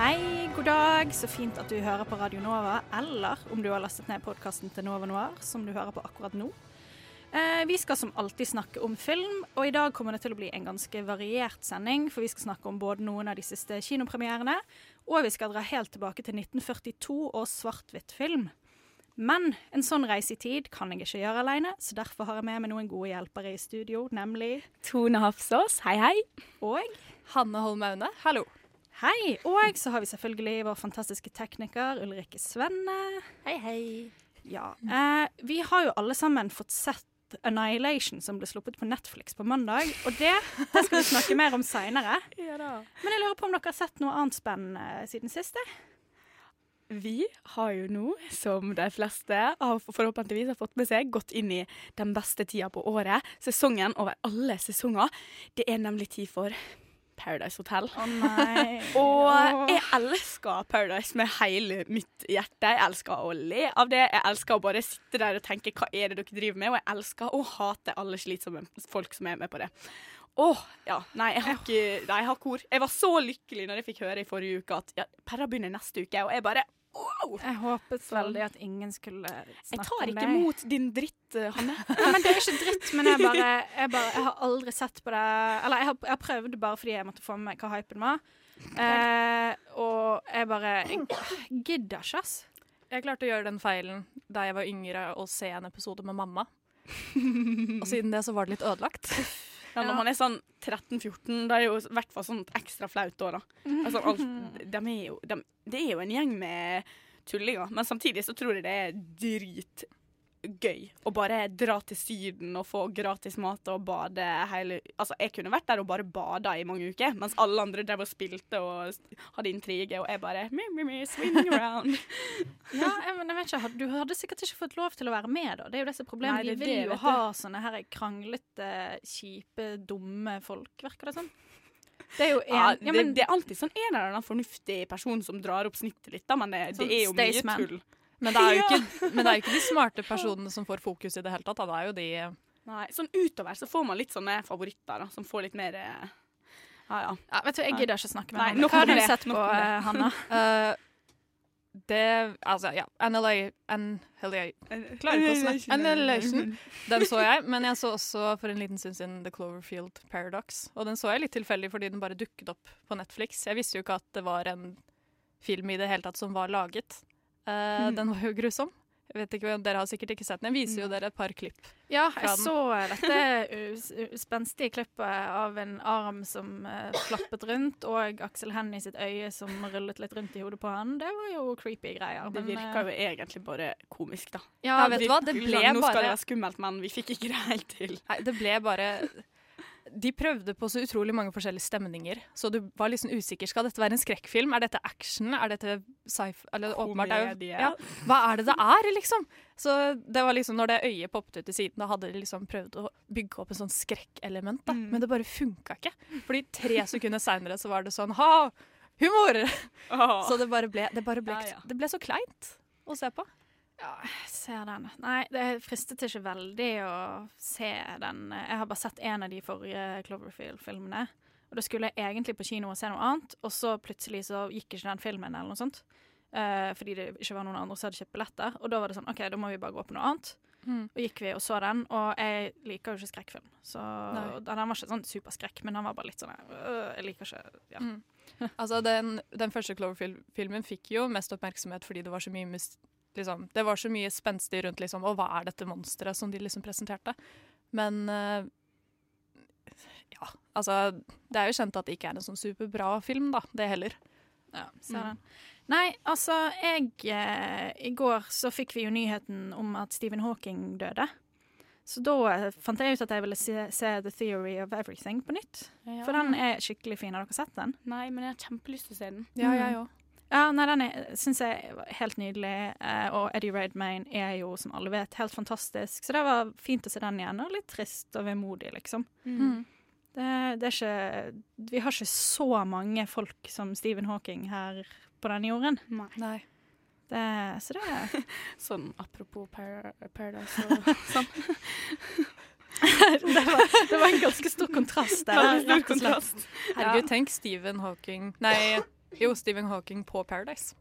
Hei, god dag. Så fint at du hører på Radio Nova, eller om du har lastet ned podkasten til Nova Noir, som du hører på akkurat nå. Eh, vi skal som alltid snakke om film, og i dag kommer det til å bli en ganske variert sending, for vi skal snakke om både noen av de siste kinopremierene, og vi skal dra helt tilbake til 1942 og svart-hvitt film. Men en sånn reise i tid kan jeg ikke gjøre alene, så derfor har jeg med meg noen gode hjelpere i studio, nemlig Tone Hafsås, hei hei. Og Hanne Holm Aune, hallo. Hei! Og så har vi selvfølgelig vår fantastiske tekniker Ulrikke Svenne. Hei hei. Ja. Eh, vi har jo alle sammen fått sett Annihilation, som ble sluppet på Netflix på mandag. Og det, det skal vi snakke mer om seinere. Ja. Men jeg lurer på om dere har sett noe annet spennende siden siste? Vi har jo nå, som de fleste har forhåpentligvis har fått med seg, gått inn i den beste tida på året. Sesongen over alle sesonger. Det er nemlig tid for Paradise Hotel. Å nei. Og jeg elsker Paradise med hele mitt hjerte. Jeg elsker å le av det. Jeg elsker å bare sitte der og tenke hva er det dere driver med, og jeg elsker å hate alle slitsomme folk som er med på det. Åh, ja. Nei, jeg har ikke Nei, jeg har kor. Jeg var så lykkelig når jeg fikk høre i forrige uke at ja, Perra begynner neste uke, og jeg bare wow! Jeg håpet veldig at ingen skulle Jeg tar ikke det. imot din dritt, eh, Hanne. Nei, men Det er ikke dritt, men jeg bare, jeg bare Jeg har aldri sett på det Eller jeg har, jeg har prøvd bare fordi jeg måtte få med meg hva hypen var. Eh, og jeg bare Jeg gidder ikke, ass. Jeg klarte å gjøre den feilen da jeg var yngre og se en episode med mamma. og siden det så var det litt ødelagt. Ja, når man er sånn 13-14, da er jo i hvert fall sånn ekstra flaut da. da. Altså, alt, de er jo, de, det er jo en gjeng med tullinger, men samtidig så tror jeg det er dritgøy å bare dra til Syden og få gratis mat og bade hele Altså, jeg kunne vært der og bare bada i mange uker, mens alle andre drev og spilte og hadde intrige, og jeg bare me, me, me, swinging around. Ja, jeg, men jeg vet ikke, Du hadde sikkert ikke fått lov til å være med, da. Det er jo disse er. Nei, det De vil jo ha sånne her kranglete, kjipe, dumme folk, virker det som. Det er jo en, Ja, ja, men, det er alltid sånn en eller annen fornuftig person som drar opp snittet litt, da, men det, Sånn det er jo mye tull. Men det er jo ikke, men det er jo ikke de smarte personene som får fokus i det hele tatt. Da. Det er jo de Nei, sånn utover så får man litt sånne favoritter, da, som får litt mer eh, Ja, ja. ja, vet du, Jeg gidder ikke snakke med Nei, nok Hva har du det, sett nok på, om det. eh, Hanna? eh, Det Altså, ja. NLA, NLA Klarer ikke å snakke. Annihilation. Den så jeg, men jeg så også for en liten stund siden The Cloverfield Paradox. Og den så jeg litt tilfeldig fordi den bare dukket opp på Netflix. Jeg visste jo ikke at det var en film i det hele tatt som var laget. Eh, Den var jo grusom. Jeg vet ikke, Dere har sikkert ikke sett den. Jeg viser jo dere et par klipp. Ja, jeg så eh, dette spenstige klippet av en arm som uh, flappet rundt, og Aksel Hennie sitt øye som rullet litt rundt i hodet på han. Det var jo creepy greier. Det men, virka eh, jo egentlig bare komisk, da. ja, Ja, vet du hva? Det ble bare... Nå skal det være skummelt, men vi fikk ikke det helt til. Nei, det ble bare De prøvde på så utrolig mange forskjellige stemninger, så du var sånn usikker. Skal dette være en skrekkfilm? Er dette action? Er dette sci-fi? Eller åpenbart er jo ja, Hva er det det er, liksom? Så det var liksom, når det øyet poppet ut til siden, da hadde de liksom prøvd å bygge opp en sånn skrekkelement, da. Men det bare funka ikke. Fordi tre sekunder seinere så var det sånn ha! Humor! Så det bare ble, det bare ble, Ja, ja. det ble så kleint å se på. Ja, jeg ser den. Nei, det fristet ikke veldig å se den. Jeg har bare sett én av de forrige Cloverfield-filmene. Og da skulle jeg egentlig på kino og se noe annet, og så plutselig så gikk ikke den filmen eller noe sånt. Eh, fordi det ikke var noen andre som hadde kjøpt billetter. Og da var det sånn OK, da må vi bare gå på noe annet. Mm. Og gikk vi og så den, og jeg liker jo ikke skrekkfilm. Så Nei. den var ikke sånn superskrekk, men den var bare litt sånn øh, Jeg liker ikke ja. Mm. Altså, den, den første Cloverfield-filmen fikk jo mest oppmerksomhet fordi det var så mye liksom, Det var så mye spenstig rundt liksom, Og hva er dette monsteret som de liksom presenterte? Men uh, Ja, altså Det er jo kjent at det ikke er en sånn superbra film, da. Det heller. Ja, ser Mm. Nei, altså, jeg eh, I går så fikk vi jo nyheten om at Stephen Hawking døde. Så da eh, fant jeg ut at jeg ville se, se The Theory of Everything på nytt. Ja. For den er skikkelig fin. Har dere sett den? Nei, men jeg har kjempelyst til å se den. Ja, jeg òg. Ja, nei, den syns jeg var helt nydelig. Eh, og Eddie Redmayne er jo, som alle vet, helt fantastisk. Så det var fint å se den igjen, og litt trist og vemodig, liksom. Mm. Det, det er ikke Vi har ikke så mange folk som Stephen Hawking her på denne jorden. Nei. Nei. Det, så det er Sånn apropos Par Paradise og sånn. det, var, det var en ganske stor kontrast der. Stor kontrast. Herregud, tenk Stephen Hawking Nei, jo, Stephen Hawking på Paradise.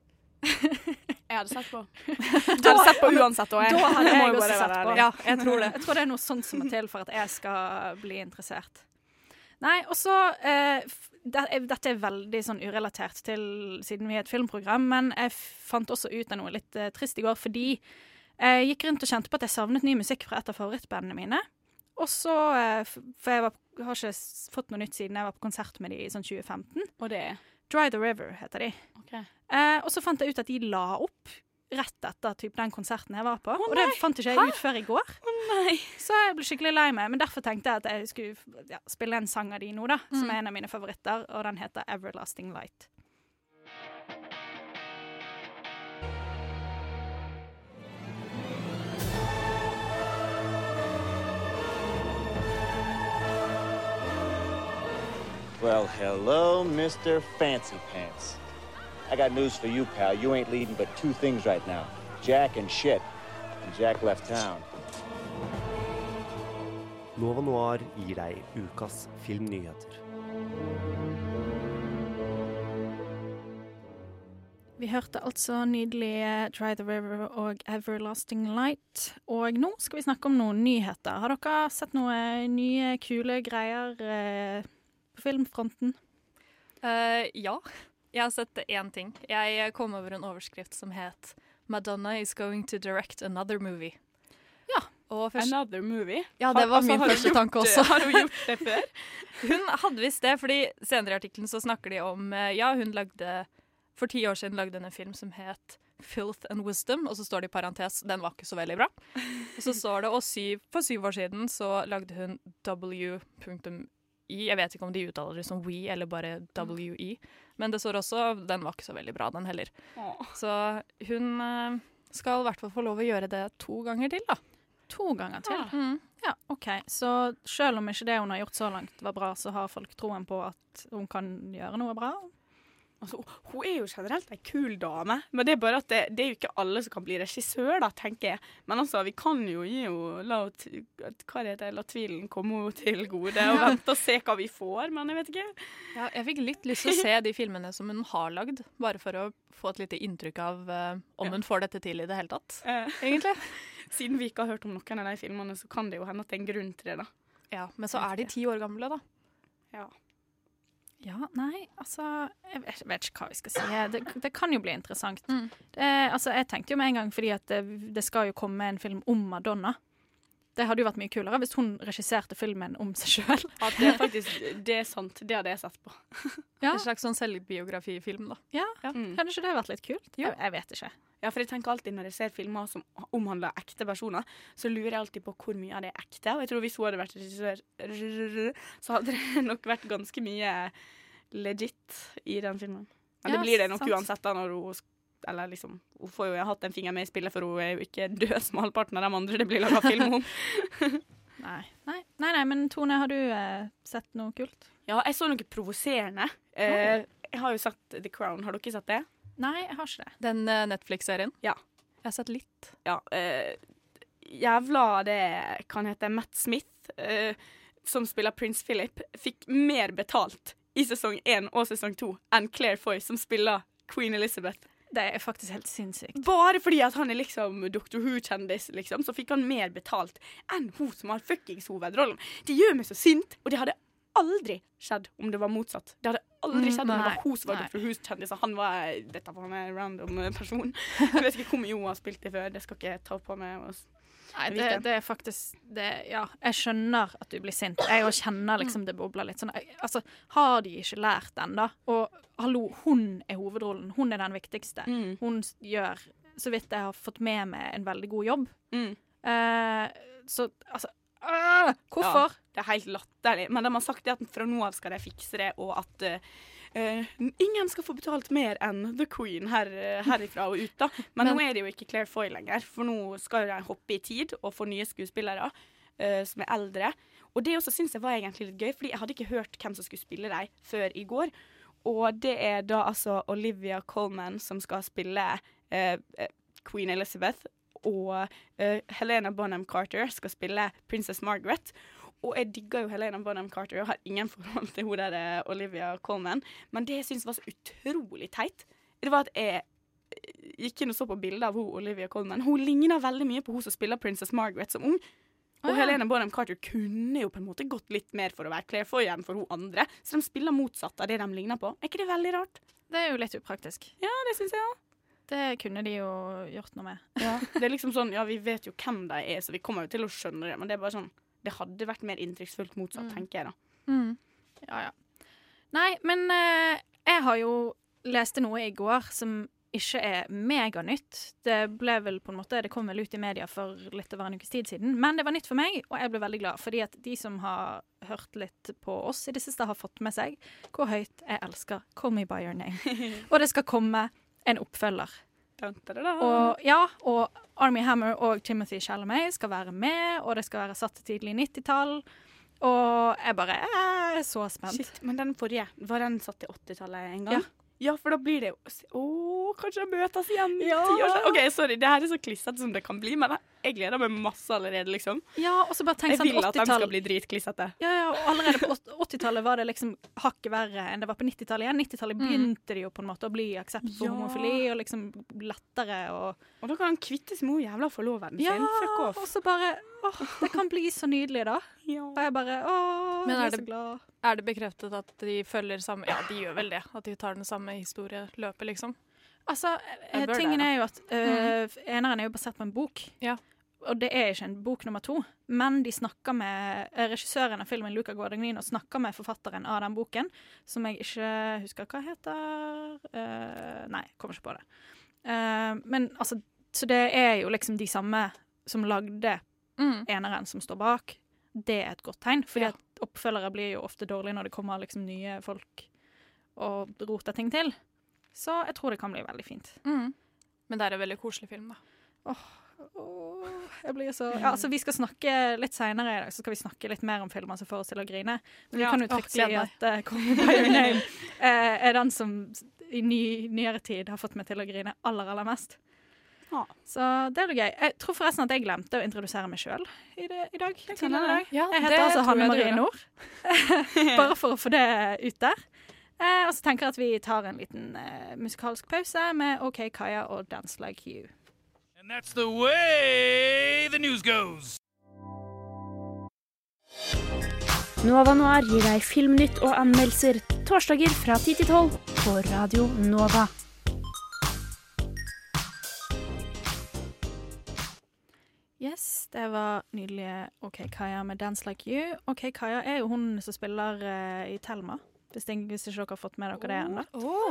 Jeg hadde sett på. Du hadde sett på uansett, og jeg. Da hadde jeg også sett på. Ja, jeg tror det. Jeg tror det er noe sånt som må til for at jeg skal bli interessert. Nei, og så eh, det, er- Dette er veldig sånn urelatert til siden vi er et filmprogram, men jeg fant også ut av noe litt eh, trist i går, fordi jeg gikk rundt og kjente på at jeg savnet ny musikk fra et av favorittbandene mine. Og så, eh, For jeg var, har ikke fått noe nytt siden jeg var på konsert med de i sånn 2015. Og det er Dry the River heter de. Okay. Eh, og så fant jeg ut at de la opp rett etter typ, den konserten jeg var på. og det fant ikke jeg ut før i går. Oh, Så jeg ble skikkelig lei meg, men derfor tenkte jeg at jeg skulle ja, spille en sang av de nå, da, som er en av mine favoritter, og den heter Everlasting Light. Well, hello, Mr. Fancy Pants. I got news for you, pal. You ain't leading but two things right now Jack and shit. And Jack left town. Nova Noir gir deg ukas filmnyheter. Vi hørte altså nydelige Dry the River og Everlasting Light. Og nå skal vi snakke om noen nyheter. Har dere sett noen nye, kule greier eh, på filmfronten? Uh, ja. Jeg har sett én ting. Jeg kom over en overskrift som het 'Madonna is going to direct another movie'. Ja. Først, Another movie. ja, det var altså, min første tanke også. Har hun gjort det før? Hun hadde visst det, fordi senere i artikkelen så snakker de om eh, Ja, hun lagde For ti år siden lagde hun en film som het Filth and Wisdom, og så står det i parentes den var ikke så veldig bra. Og så står det og syv, for syv år siden så lagde hun W.I. Jeg vet ikke om de uttaler det som We eller bare WE, men det står også den var ikke så veldig bra, den heller. Så hun eh, skal i hvert fall få lov å gjøre det to ganger til, da. To ganger til? Mm. Ja, OK. Så selv om ikke det hun har gjort så langt var bra, så har folk troen på at hun kan gjøre noe bra? Altså, hun er jo generelt ei kul dame, men det er bare at det, det er jo ikke alle som kan bli regissør, da, tenker jeg. Men altså, vi kan jo gi henne la, hva det heter, la tvilen komme henne til gode, og vente og se hva vi får, men jeg vet ikke. Ja, jeg fikk litt lyst til å se de filmene som hun har lagd, bare for å få et lite inntrykk av uh, om Ja. hun får dette til i det hele tatt. Eh, Egentlig. siden vi ikke har hørt om noen av de filmene, så kan det jo hende at det er en grunn til det, da. Ja, Men så er de ti år gamle, da. Ja. Ja, nei, altså Jeg vet, vet ikke hva vi skal si. Det, det kan jo bli interessant. Mm. Det, altså, jeg tenkte jo med en gang, fordi at det, det skal jo komme en film om Madonna. Det hadde jo vært mye kulere hvis hun regisserte filmen om seg sjøl. Ja, det er faktisk det er sant. Det hadde jeg sett på. Ja. En slags sånn selvbiografifilm, da. Ja, Mm. Hadde ikke det vært litt kult? Jo. Jeg, vet ikke. Ja, for jeg tenker alltid Når jeg ser filmer som omhandler ekte personer, så lurer jeg alltid på hvor mye av det er ekte. Og jeg tror hvis hun hadde vært regissør, så hadde det nok vært ganske mye legit i den filmen. Men Ja, det blir det nok sant. uansett da når hun Eller liksom Hun får jo hatt en finger med i spillet, for hun er jo ikke død som halvparten av de andre det blir laga film om. Nei. Nei, nei, nei men Tone, har du eh, sett noe kult? Ja, jeg så noe provoserende. Eh, jeg har jo sett The Crown. Har dere sett det? Nei, jeg har ikke det. Den eh, Netflix-serien. Ja. Jeg har sett litt. Ja. Eh, jævla det kan hete Matt Smith, eh, som spiller prins Philip, fikk mer betalt i sesong én og sesong to enn Claire Foy, som spiller Queen Elizabeth. Det er faktisk helt sinnssykt. Bare fordi at han er liksom Doctor Who-kjendis, liksom, så fikk han mer betalt enn hun som har fuckings hovedrollen. Det gjør meg så sint, og det hadde aldri skjedd om det var motsatt. Det hadde aldri Mm, skjedd om det var hun som var. Dr. Who-kjendis, og han var Dette var en random person. Jeg vet ikke hvor mye hun har spilt i før, det skal ikke jeg ta på meg. og s- Nei, det, det er faktisk det, Ja, jeg skjønner at du blir sint. Jeg òg kjenner liksom det bobler litt. Sånn, jeg- altså, har de ikke lært ennå? Og hallo, hun er hovedrollen. Hun er den viktigste. Mm. Hun gjør, så vidt jeg har fått med meg, en veldig god jobb. Mm. Eh, så altså, øh, Hvorfor? Ja, det er helt latterlig. Men de har sagt at fra nå av skal de fikse det, og at eh, eh, ingen skal få betalt mer enn The Queen her, eh, herifra og ut. da. Men, Men- nå er det jo ikke Claire Foy lenger, for nå skal de hoppe i tid og få nye skuespillere eh, som er eldre. Og det også syns jeg var egentlig litt gøy, fordi jeg hadde ikke hørt hvem som skulle spille dem før i går. Og det er da altså Olivia Colman som skal spille eh, eh, Queen Elizabeth, og eh, Helena Bonham Carter skal spille Princess Margaret. Og jeg digger jo Helena Bonham Carter og har ingen forhold til hun der eh, Olivia Colman. Men det jeg syns var så utrolig teit, det var at jeg eh, gikk inn og så på bilder av hun Olivia Colman. Hun ligner veldig mye på hun som spiller Princess Margaret som ung. Og ah, ja. Helena Bonham Carter kunne jo på en måte gått litt mer for å være Claire Foy enn for hun andre. Så de spiller motsatt av det de ligner på. Er ikke det veldig rart? Det er jo litt upraktisk. Ja, det syns jeg òg. Det kunne de jo gjort noe med. Ja. Det er liksom sånn, ja, vi vet jo hvem de er, så vi kommer jo til å skjønne det, men det er bare sånn Det hadde vært mer inntrykksfullt motsatt, tenker jeg da. Mm. Ja, ja. Nei, men eh, jeg har jo leste noe i går som ikke er meganytt. Det ble vel på en måte, det kom vel ut i media for litt over en ukes tid siden. Men det var nytt for meg, og jeg ble veldig glad. Fordi at de som har hørt litt på oss i det siste, har fått med seg hvor høyt jeg elsker Call Me By Your Name. og det skal komme en oppfølger. Og, ja, og Army Hammer og Timothy Chalamet skal være med, og det skal være satt til tidlig 90-tall. Og jeg bare jeg er så spent. Shit, men den forrige, var den satt til 80-tallet en gang? Ja. Ja, for da blir det jo Å, kanskje jeg møtes igjen Ja. ti år siden. OK, sorry, det her er så klissete som det kan bli, men jeg gleder meg masse allerede, liksom. Ja, og så bare tenk Jeg sånn vil at de skal bli dritklissete. Ja, ja, og allerede på 80-tallet var det liksom hakket verre enn det var på 90-tallet igjen. 90-tallet begynte det jo på en måte å bli aksept for Ja. homofili, og liksom lettere og Og da kan han kvitte seg med hun jævla forloveren Ja, sin. Fuck off. og så bare Åh, det kan bli så nydelig, da. Ja. Og jeg bare Å, Men jeg er er så glad. Er det bekreftet at de følger samme Ja, de gjør vel det. At de tar den samme historieløpet, liksom. Altså, eh, tingen er jo at eh, eneren er jo basert på en bok. Ja. Og det er ikke en bok nummer to, men de snakker med eh, regissøren av filmen, Luca Guadagnino, snakker med forfatteren av den boken, som jeg ikke husker hva heter. uh, nei, kommer ikke på det. Uh, men altså, så det er jo liksom de samme som lagde Mm. eneren som står bak. Det er et godt tegn, fordi Ja. at oppfølgere blir jo ofte dårlige når det kommer liksom nye folk og roter ting til. Så jeg tror det kan bli veldig fint. Mm. Men det er en veldig koselig film, da. Åh, jeg blir så ja, altså Vi skal snakke litt seinere i dag Så skal vi snakke litt mer om filmer som får oss til å grine. Men vi Ja. kan jo trygt si at uh, 'Kongen By Your Name er den som i ny, nyere tid har fått meg til å grine aller, aller mest. Ja. Så det er litt gøy. Jeg tror forresten at jeg glemte å introdusere meg sjøl i, i dag. Jeg. Ja, Jeg heter altså Hanne Marie. Nord. Bare for å få det ut der. Eh, og så tenker jeg at vi tar en liten eh, musikalsk pause med OK Kaja og Dance Like You. And that's the way the news goes. Nova Noir gir deg filmnytt og anmeldelser torsdager fra 10 til 12 på Radio Nova. Yes, det var nydelige OK Kaja med 'Dance Like You'. OK Kaja er jo hun som spiller uh, i Thelma, hvis, det, hvis ikke dere har fått med dere det ennå.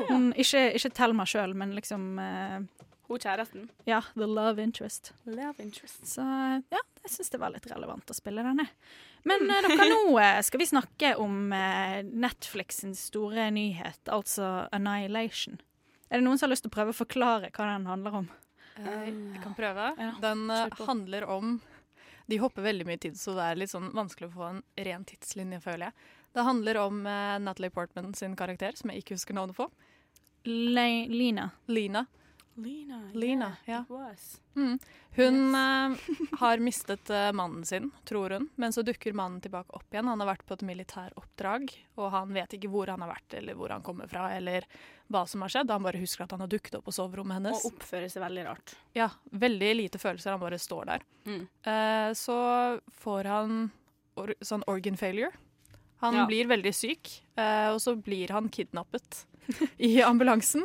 Hun- Ikke, ikke Thelma sjøl, men liksom uh, Hun kjæresten. Ja, the love interest. Love interest. Så ja, jeg syns det var litt relevant å spille denne. Men uh, dere, nå skal vi snakke om uh, Netflixens store nyhet, altså 'Annihilation'. Er det noen som har lyst til å prøve å forklare hva den handler om? Jeg kan prøve. Den eh, handler om De hopper veldig mye tid, så det er litt sånn vanskelig å få en ren tidslinje, føler jeg. Det handler om eh, Natalie Portman sin karakter, som jeg ikke husker navnet på. Le Lina. Lina. Lina. yeah, ja. Mm. Hun eh, har mistet uh, mannen sin, tror hun, men så dukker mannen tilbake opp igjen. Han har vært på et militæroppdrag, og han vet ikke hvor han har vært, eller hvor han kommer fra, eller hva som har skjedd. Han bare husker at han har dukket opp på soverommet hennes. Og oppfører seg veldig rart. Ja, veldig lite følelser. Han bare står der. Mm. Uh, så får han or sånn organ failure. Han Ja. blir veldig syk, og så blir han kidnappet i ambulansen.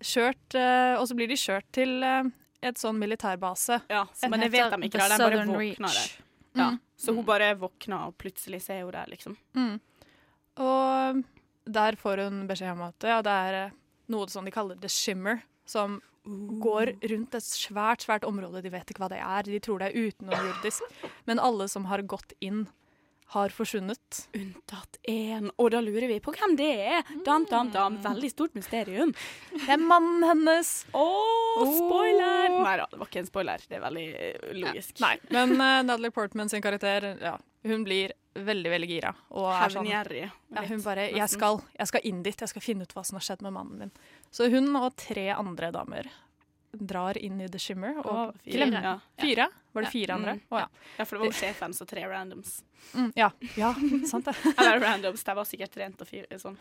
Kjørt, eh, og så blir de kjørt til eh, et sånn militærbase. Ja, Den men det vet de ikke, da. De bare Reach. der. Ja. Mm. Så hun bare våkner, og plutselig så er hun der, liksom. Mm. Og der får hun beskjed om at ja, det er eh, noe som de kaller the shimmer, som går rundt et svært, svært område. De vet ikke hva det er. De tror det er utenomjordisk. Men alle som har gått inn, har forsvunnet. Unntatt én. Og da lurer vi på hvem det er. Dam, dam, dam. Veldig stort mysterium. Det er mannen hennes. Å, spoiler! Nei da, det var ikke en spoiler. Det er veldig logisk. logisk. Nei, men uh, Natalie Portman sin karakter, ja, hun blir veldig, veldig gira. Og er sånn, ja, hun bare jeg skal, jeg skal inn dit, jeg skal finne ut hva som har skjedd med mannen min. Så hun og tre andre damer drar inn i The Shimmer. Og Å, fire, glemmer- ja. Fire? Var det fire andre? Mm, Oh, ja. Ja, for det var jo sjefen, så tre randoms. Mm, ja. ja, sant det. Eller randoms, de var sikkert rent og fire, sånn.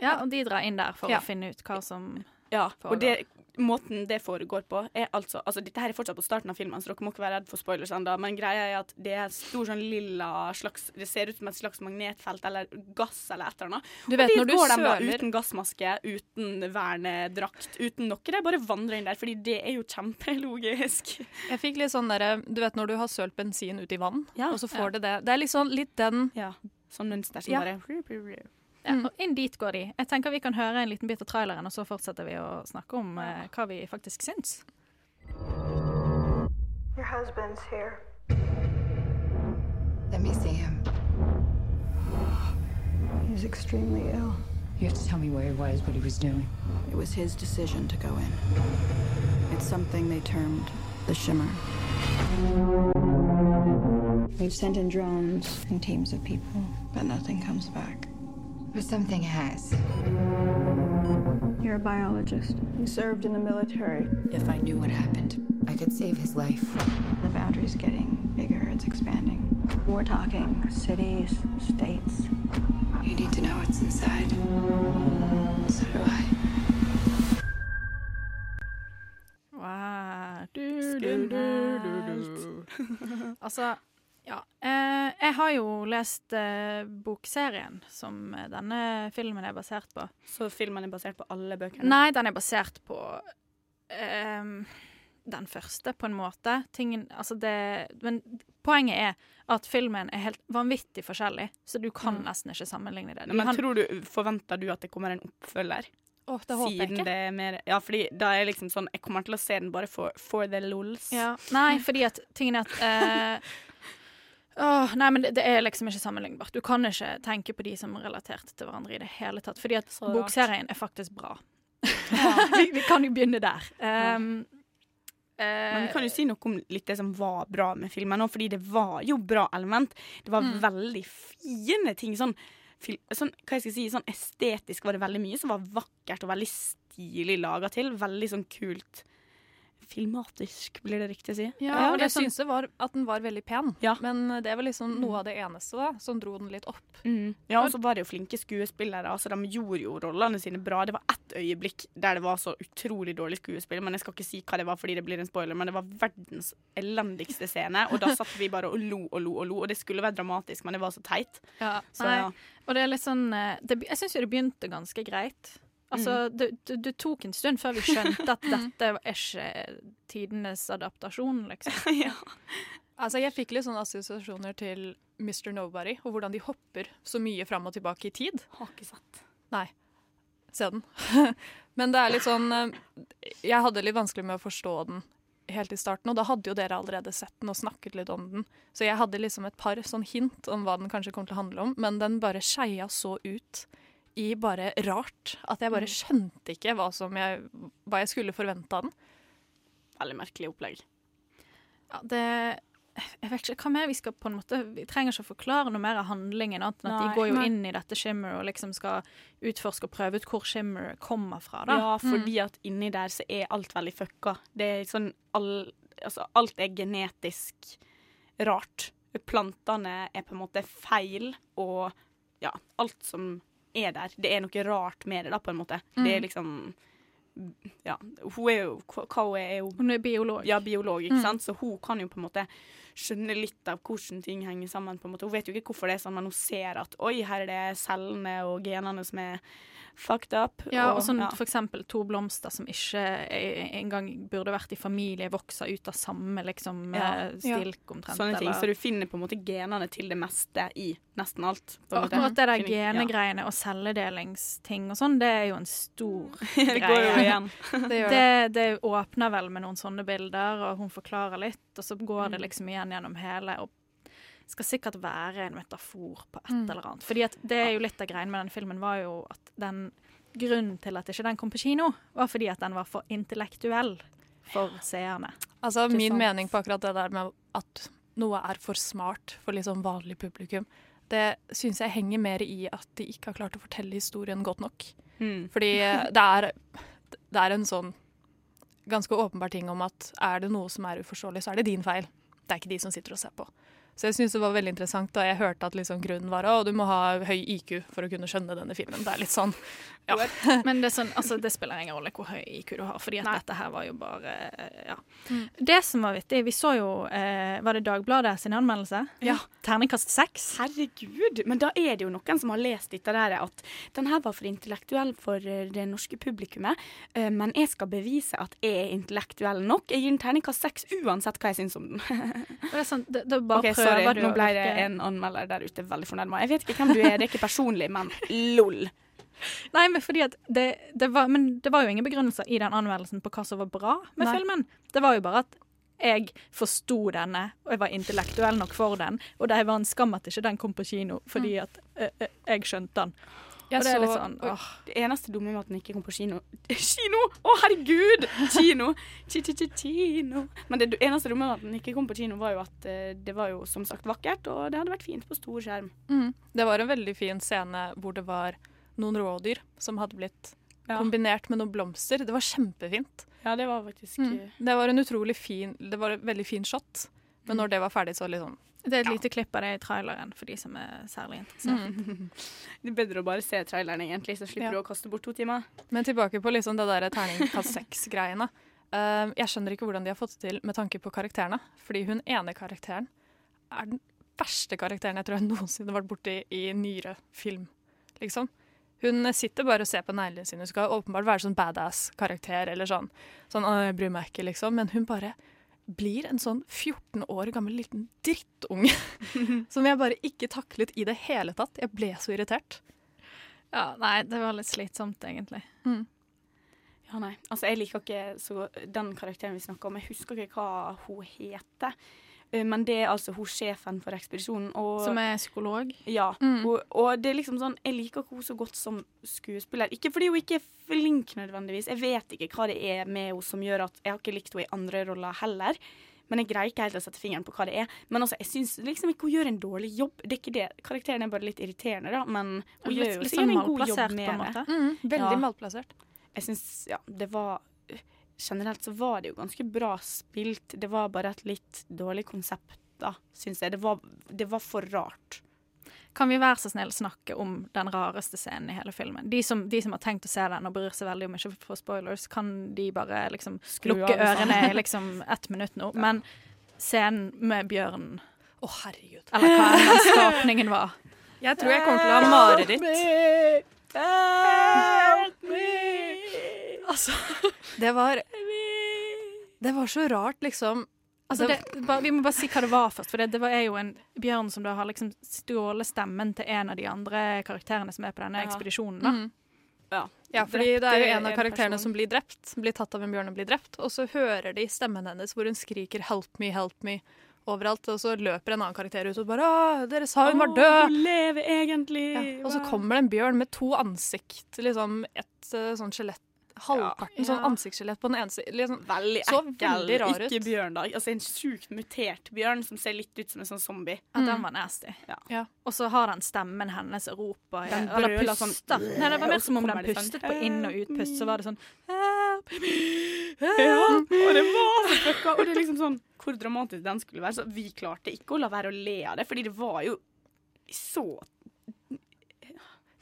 Ja, og de drar inn der for Ja. å finne ut hva som Ja, og det, måten det foregår på, er altså Altså, dette her er fortsatt på starten av filmen, så dere må ikke være redd for spoilers ennå, men greia er at det er et stor sånn lilla slags Det ser ut som et slags magnetfelt eller gass eller et eller annet. Du vet og du går de bare uten gassmaske, uten vernedrakt, uten noe. De bare vandrer inn der, fordi det er jo kjempelogisk. Jeg fikk litt sånn derre Du vet når du har sølt bensin ut i vann, Ja. og så får Ja. det det. Det er liksom litt den Ja. Sånn mønster som Ja. bare Ja, og inn dit går de. Jeg tenker Vi kan høre en liten bit av traileren, og så fortsetter vi å snakke om eh, hva vi faktisk syns. Your husband's here. Let me see him. He's extremely ill. You have to tell me where he was, what he was doing. It was his decision to go in. It's something they termed the shimmer. We've sent in drones and teams of people, but nothing comes back. But something has. You're a biologist. You served in the military. If I knew what happened, I could save his life. The boundary's getting bigger, it's expanding. We're talking cities, states. You need to know what's inside. So do I. Wow. Du, du, du, du, du. Altså, ja. Jeg har jo lest eh, bokserien som eh, denne filmen er basert på. Så filmen er basert på alle bøkene? Nei, den er basert på eh, den første, på en måte. Tingen, altså det, men poenget er at filmen er helt vanvittig forskjellig, så du kan Mm. nesten ikke sammenligne det. Nei, Men Han- tror du, Forventer du at det kommer en oppfølger? Åh, det håper jeg ikke. det er mer Ja, fordi da er jeg liksom sånn Jeg kommer til å se den bare for, for the lols. Ja. Nei, fordi at tingen er at eh, åh, Nei, men det, det er liksom ikke sammenlignbart. Du kan ikke tenke på de som er relatert til hverandre i det hele tatt. Fordi at Så bokserien er faktisk bra. vi, vi kan jo begynne der. Um, Men vi kan jo si noe om litt det som var bra med filmen òg, fordi det var jo bra element. Det var Mm. veldig fine ting. Sånn, sånn, hva jeg skal si, sånn estetisk var det veldig mye som var vakkert og veldig stilig laga til. Veldig sånn kult filmatisk, blir det riktig å si? Ja, og jeg sånn- syns det var at den var veldig pen, men det var liksom noe av det eneste da, som dro den litt opp. Mm. Ja, og så var det jo flinke skuespillere. Altså, de gjorde jo rollene sine bra. Det var ett øyeblikk der det var så utrolig dårlig skuespill, men jeg skal ikke si hva det var fordi det blir en spoiler, men det var verdens elendigste scene, og da satt vi bare og lo og lo og lo, og det skulle være dramatisk, men det var så teit. Ja, Så, nei. ja. Og det er litt sånn eh, det, Jeg syns jo det begynte ganske greit. Altså, Mm. det, det, det tok en stund før vi skjønte at dette er ikke tidenes adaptasjon, liksom. Altså, jeg fikk litt sånne assosiasjoner til Mr. Nobody, og hvordan de hopper så mye fram og tilbake i tid. Har ikke sett. Nei. Se den. Men det er litt sånn eh, Jeg hadde litt vanskelig med å forstå den helt i starten, og da hadde jo dere allerede sett den og snakket litt om den. Så jeg hadde liksom et par sånn hint om hva den kanskje kom til å handle om, men den bare skeia så ut i bare rart at jeg bare skjønte ikke hva, som jeg, hva jeg skulle forvente av den. Veldig merkelig opplegg. Ja, det Jeg vet ikke hva mer vi skal på en måte Vi trenger ikke å forklare noe mer av handlingen, annet enn at Nei. de går jo inn i dette Shimmer og liksom skal utforske og prøve ut hvor Shimmer kommer fra, da. Ja, fordi at inni der så er alt veldig fucka. Det er sånn all, altså, Alt er genetisk rart. Plantene er på en måte feil, og ja, alt som er der. Det er noe rart med det, da, på en måte. Det er Mm. liksom Ja, hun er jo Hva hun er jo Hun er biolog. Ja, biolog, ikke Mm. sant? Så hun kan jo på en måte skjønne litt av hvordan ting henger sammen. på en måte. Hun vet jo ikke hvorfor det er sånn, men hun ser at oi, her er det cellene og genene som er fucked up. Ja, og sånn ja. for eksempel to blomster som ikke engang burde vært i familie, vokser ut av samme liksom Ja. eh, stilk omtrent. Sånne ting. eller- Så du finner på en måte genene til det meste i nesten alt. på Og akkurat det der genegreiene og celledelingsting og sånn, det er jo en stor Det greie. går jo igjen. det, det, det åpner vel med noen sånne bilder, og hun forklarer litt, og så går det Mm. liksom igjen gjennom hele. og skal sikkert være en metafor på et Mm. eller annet. Fordi det er jo litt av greien med den filmen var jo at den grunnen til at ikke den kom på kino, var fordi at den var for intellektuell for seerne. Altså, min sant? mening på akkurat det der med at noe er for smart for liksom vanlig publikum, det syns jeg henger mer i at de ikke har klart å fortelle historien godt nok. Mm. Fordi eh, det er, det er en sånn ganske åpenbar ting om at er det noe som er uforståelig, så er det din feil. Det er ikke de som sitter og ser på. Så jeg syns det var veldig interessant og jeg hørte at liksom grunnen var at du må ha høy IQ for å kunne skjønne denne filmen. Det er litt sånn ja. Men det, er sånn, altså, det spiller ingen rolle hvor høy IQ du har, fordi at dette her var jo bare eh, ja. Mm. Det som var vittig, vi så jo eh, Var det Dagbladet sin anmeldelse? Ja. Terningkast seks. Herregud, men da er det jo noen som har lest dette der at den her var for intellektuell for eh, det norske publikummet, eh, men jeg skal bevise at jeg er intellektuell nok. Jeg gir den terningkast seks uansett hva jeg syns om den. Det er sant, det, det bare Ok, sorry, bare, nå ble det en anmelder der ute veldig meg. Jeg vet ikke hvem du er, det er ikke personlig, men lol. Nei, men fordi at det, det var, Men det var jo ingen begrunnelser i den anmeldelsen på hva som var bra med Nei. filmen. Det var jo bare at jeg forsto denne, og jeg var intellektuell nok for den. Og det var en skam at ikke den kom på kino, fordi at ø, ø, jeg skjønte den. Jeg og det så- sånn, åh. Det eneste dumme med at den ikke kom på kino Kino! Å, herregud! Kino! Chi-chi-chi-kino. Men det eneste dumme med at den ikke kom på kino, var jo at eh, det var jo som sagt vakkert, og det hadde vært fint på stor skjerm. Mm. Det var en veldig fin scene hvor det var noen rådyr som hadde blitt Ja. kombinert med noen blomster. Det var kjempefint. Ja, det var faktisk Mm. Det var en utrolig fin Det var en veldig fin shot. Men når det var ferdig, så liksom Det er et lite klipp av det i traileren for de som er særlig interessert. Mm. Det er bedre å bare se traileren, egentlig, så slipper Ja. du å kaste bort to timer. Men tilbake på liksom det der terningkast seks-greiene. Uh, jeg skjønner ikke hvordan de har fått det til med tanke på karakterene. Fordi hun ene karakteren er den verste karakteren jeg tror jeg noensinne har vært borti i nyere film. Liksom. Hun sitter bare og ser på neglene sine. Hun skal åpenbart være sånn badass-karakter eller sånn. Sånn, jeg bryr meg ikke, liksom. Men hun bare blir en sånn 14 år gammel liten drittunge. som jeg bare ikke taklet i det hele tatt. Jeg ble så irritert. Ja, nei, det var litt slitsomt, egentlig. Ja, nei. Altså, jeg liker ikke så den karakteren vi snakker om. Jeg husker ikke hva hun heter. Eh, Men det er altså hun sjefen for ekspedisjonen. Og, Som er psykolog. Ja. Mm. Og, og det er liksom sånn Jeg liker henne så godt som skuespiller. Ikke fordi hun ikke er flink nødvendigvis. Jeg vet ikke hva det er med henne som gjør at Jeg har ikke likt henne i andre roller heller. Men jeg greier ikke helt å sette fingeren på hva det er. Men altså, jeg syns liksom ikke hun gjør en dårlig jobb. Det er ikke det. Karakteren er bare litt irriterende, da. Men hun Litt- gjør jo sikkert sånn en god jobb med det. Mm, veldig Ja. malplassert. Jeg syns ja, det var Generelt så var det jo ganske bra spilt. Det var bare et litt dårlig konsept, da, syns jeg. Det var, det var for rart. Kan vi være så snill snakke om den rareste scenen i hele filmen? De som, de som har tenkt å se den og bryr seg veldig om ikke å få spoilers, kan de bare liksom Skru lukke liksom. ørene i liksom ett minutt nå. Men scenen med bjørnen Å, herregud. Eller hva den skapningen var. Jeg tror jeg kommer til å ha mareritt. Altså Det var Det var så rart, liksom. Altså det, vi må bare si hva det var først. For det, det var, er jo en bjørn som da har liksom stjålet stemmen til en av de andre karakterene som er på denne Ja. ekspedisjonen. da. Mm. Ja, Ja, fordi det er jo en av karakterene en som blir drept. Blir tatt av en bjørn og blir drept. Og så hører de stemmen hennes hvor hun skriker 'help me, help me' overalt. Og så løper en annen karakter ut og bare 'Å, dere sa hun var død'. Hun lever egentlig. Ja. Og så kommer det en bjørn med to ansikt. Liksom et eh, sånn skjelett. Halvparten Ja. sånn ansiktsskjelett på den ene siden. Liksom, Veldig så ekkel. veldig rar ut. Ikke bjørn, da. Altså En sjukt mutert bjørn som ser litt ut som en sånn zombie. At den var nasty. Ja. Og så har den stemmen hennes roper Den brøler sånn, Nei, det var mer som om den sånn, pustet på inn- og utpust. Så var det sånn Ja, og det var så fucka. Og det er liksom sånn hvor dramatisk den skulle være. Så vi klarte ikke å la være å le av det, fordi det var jo så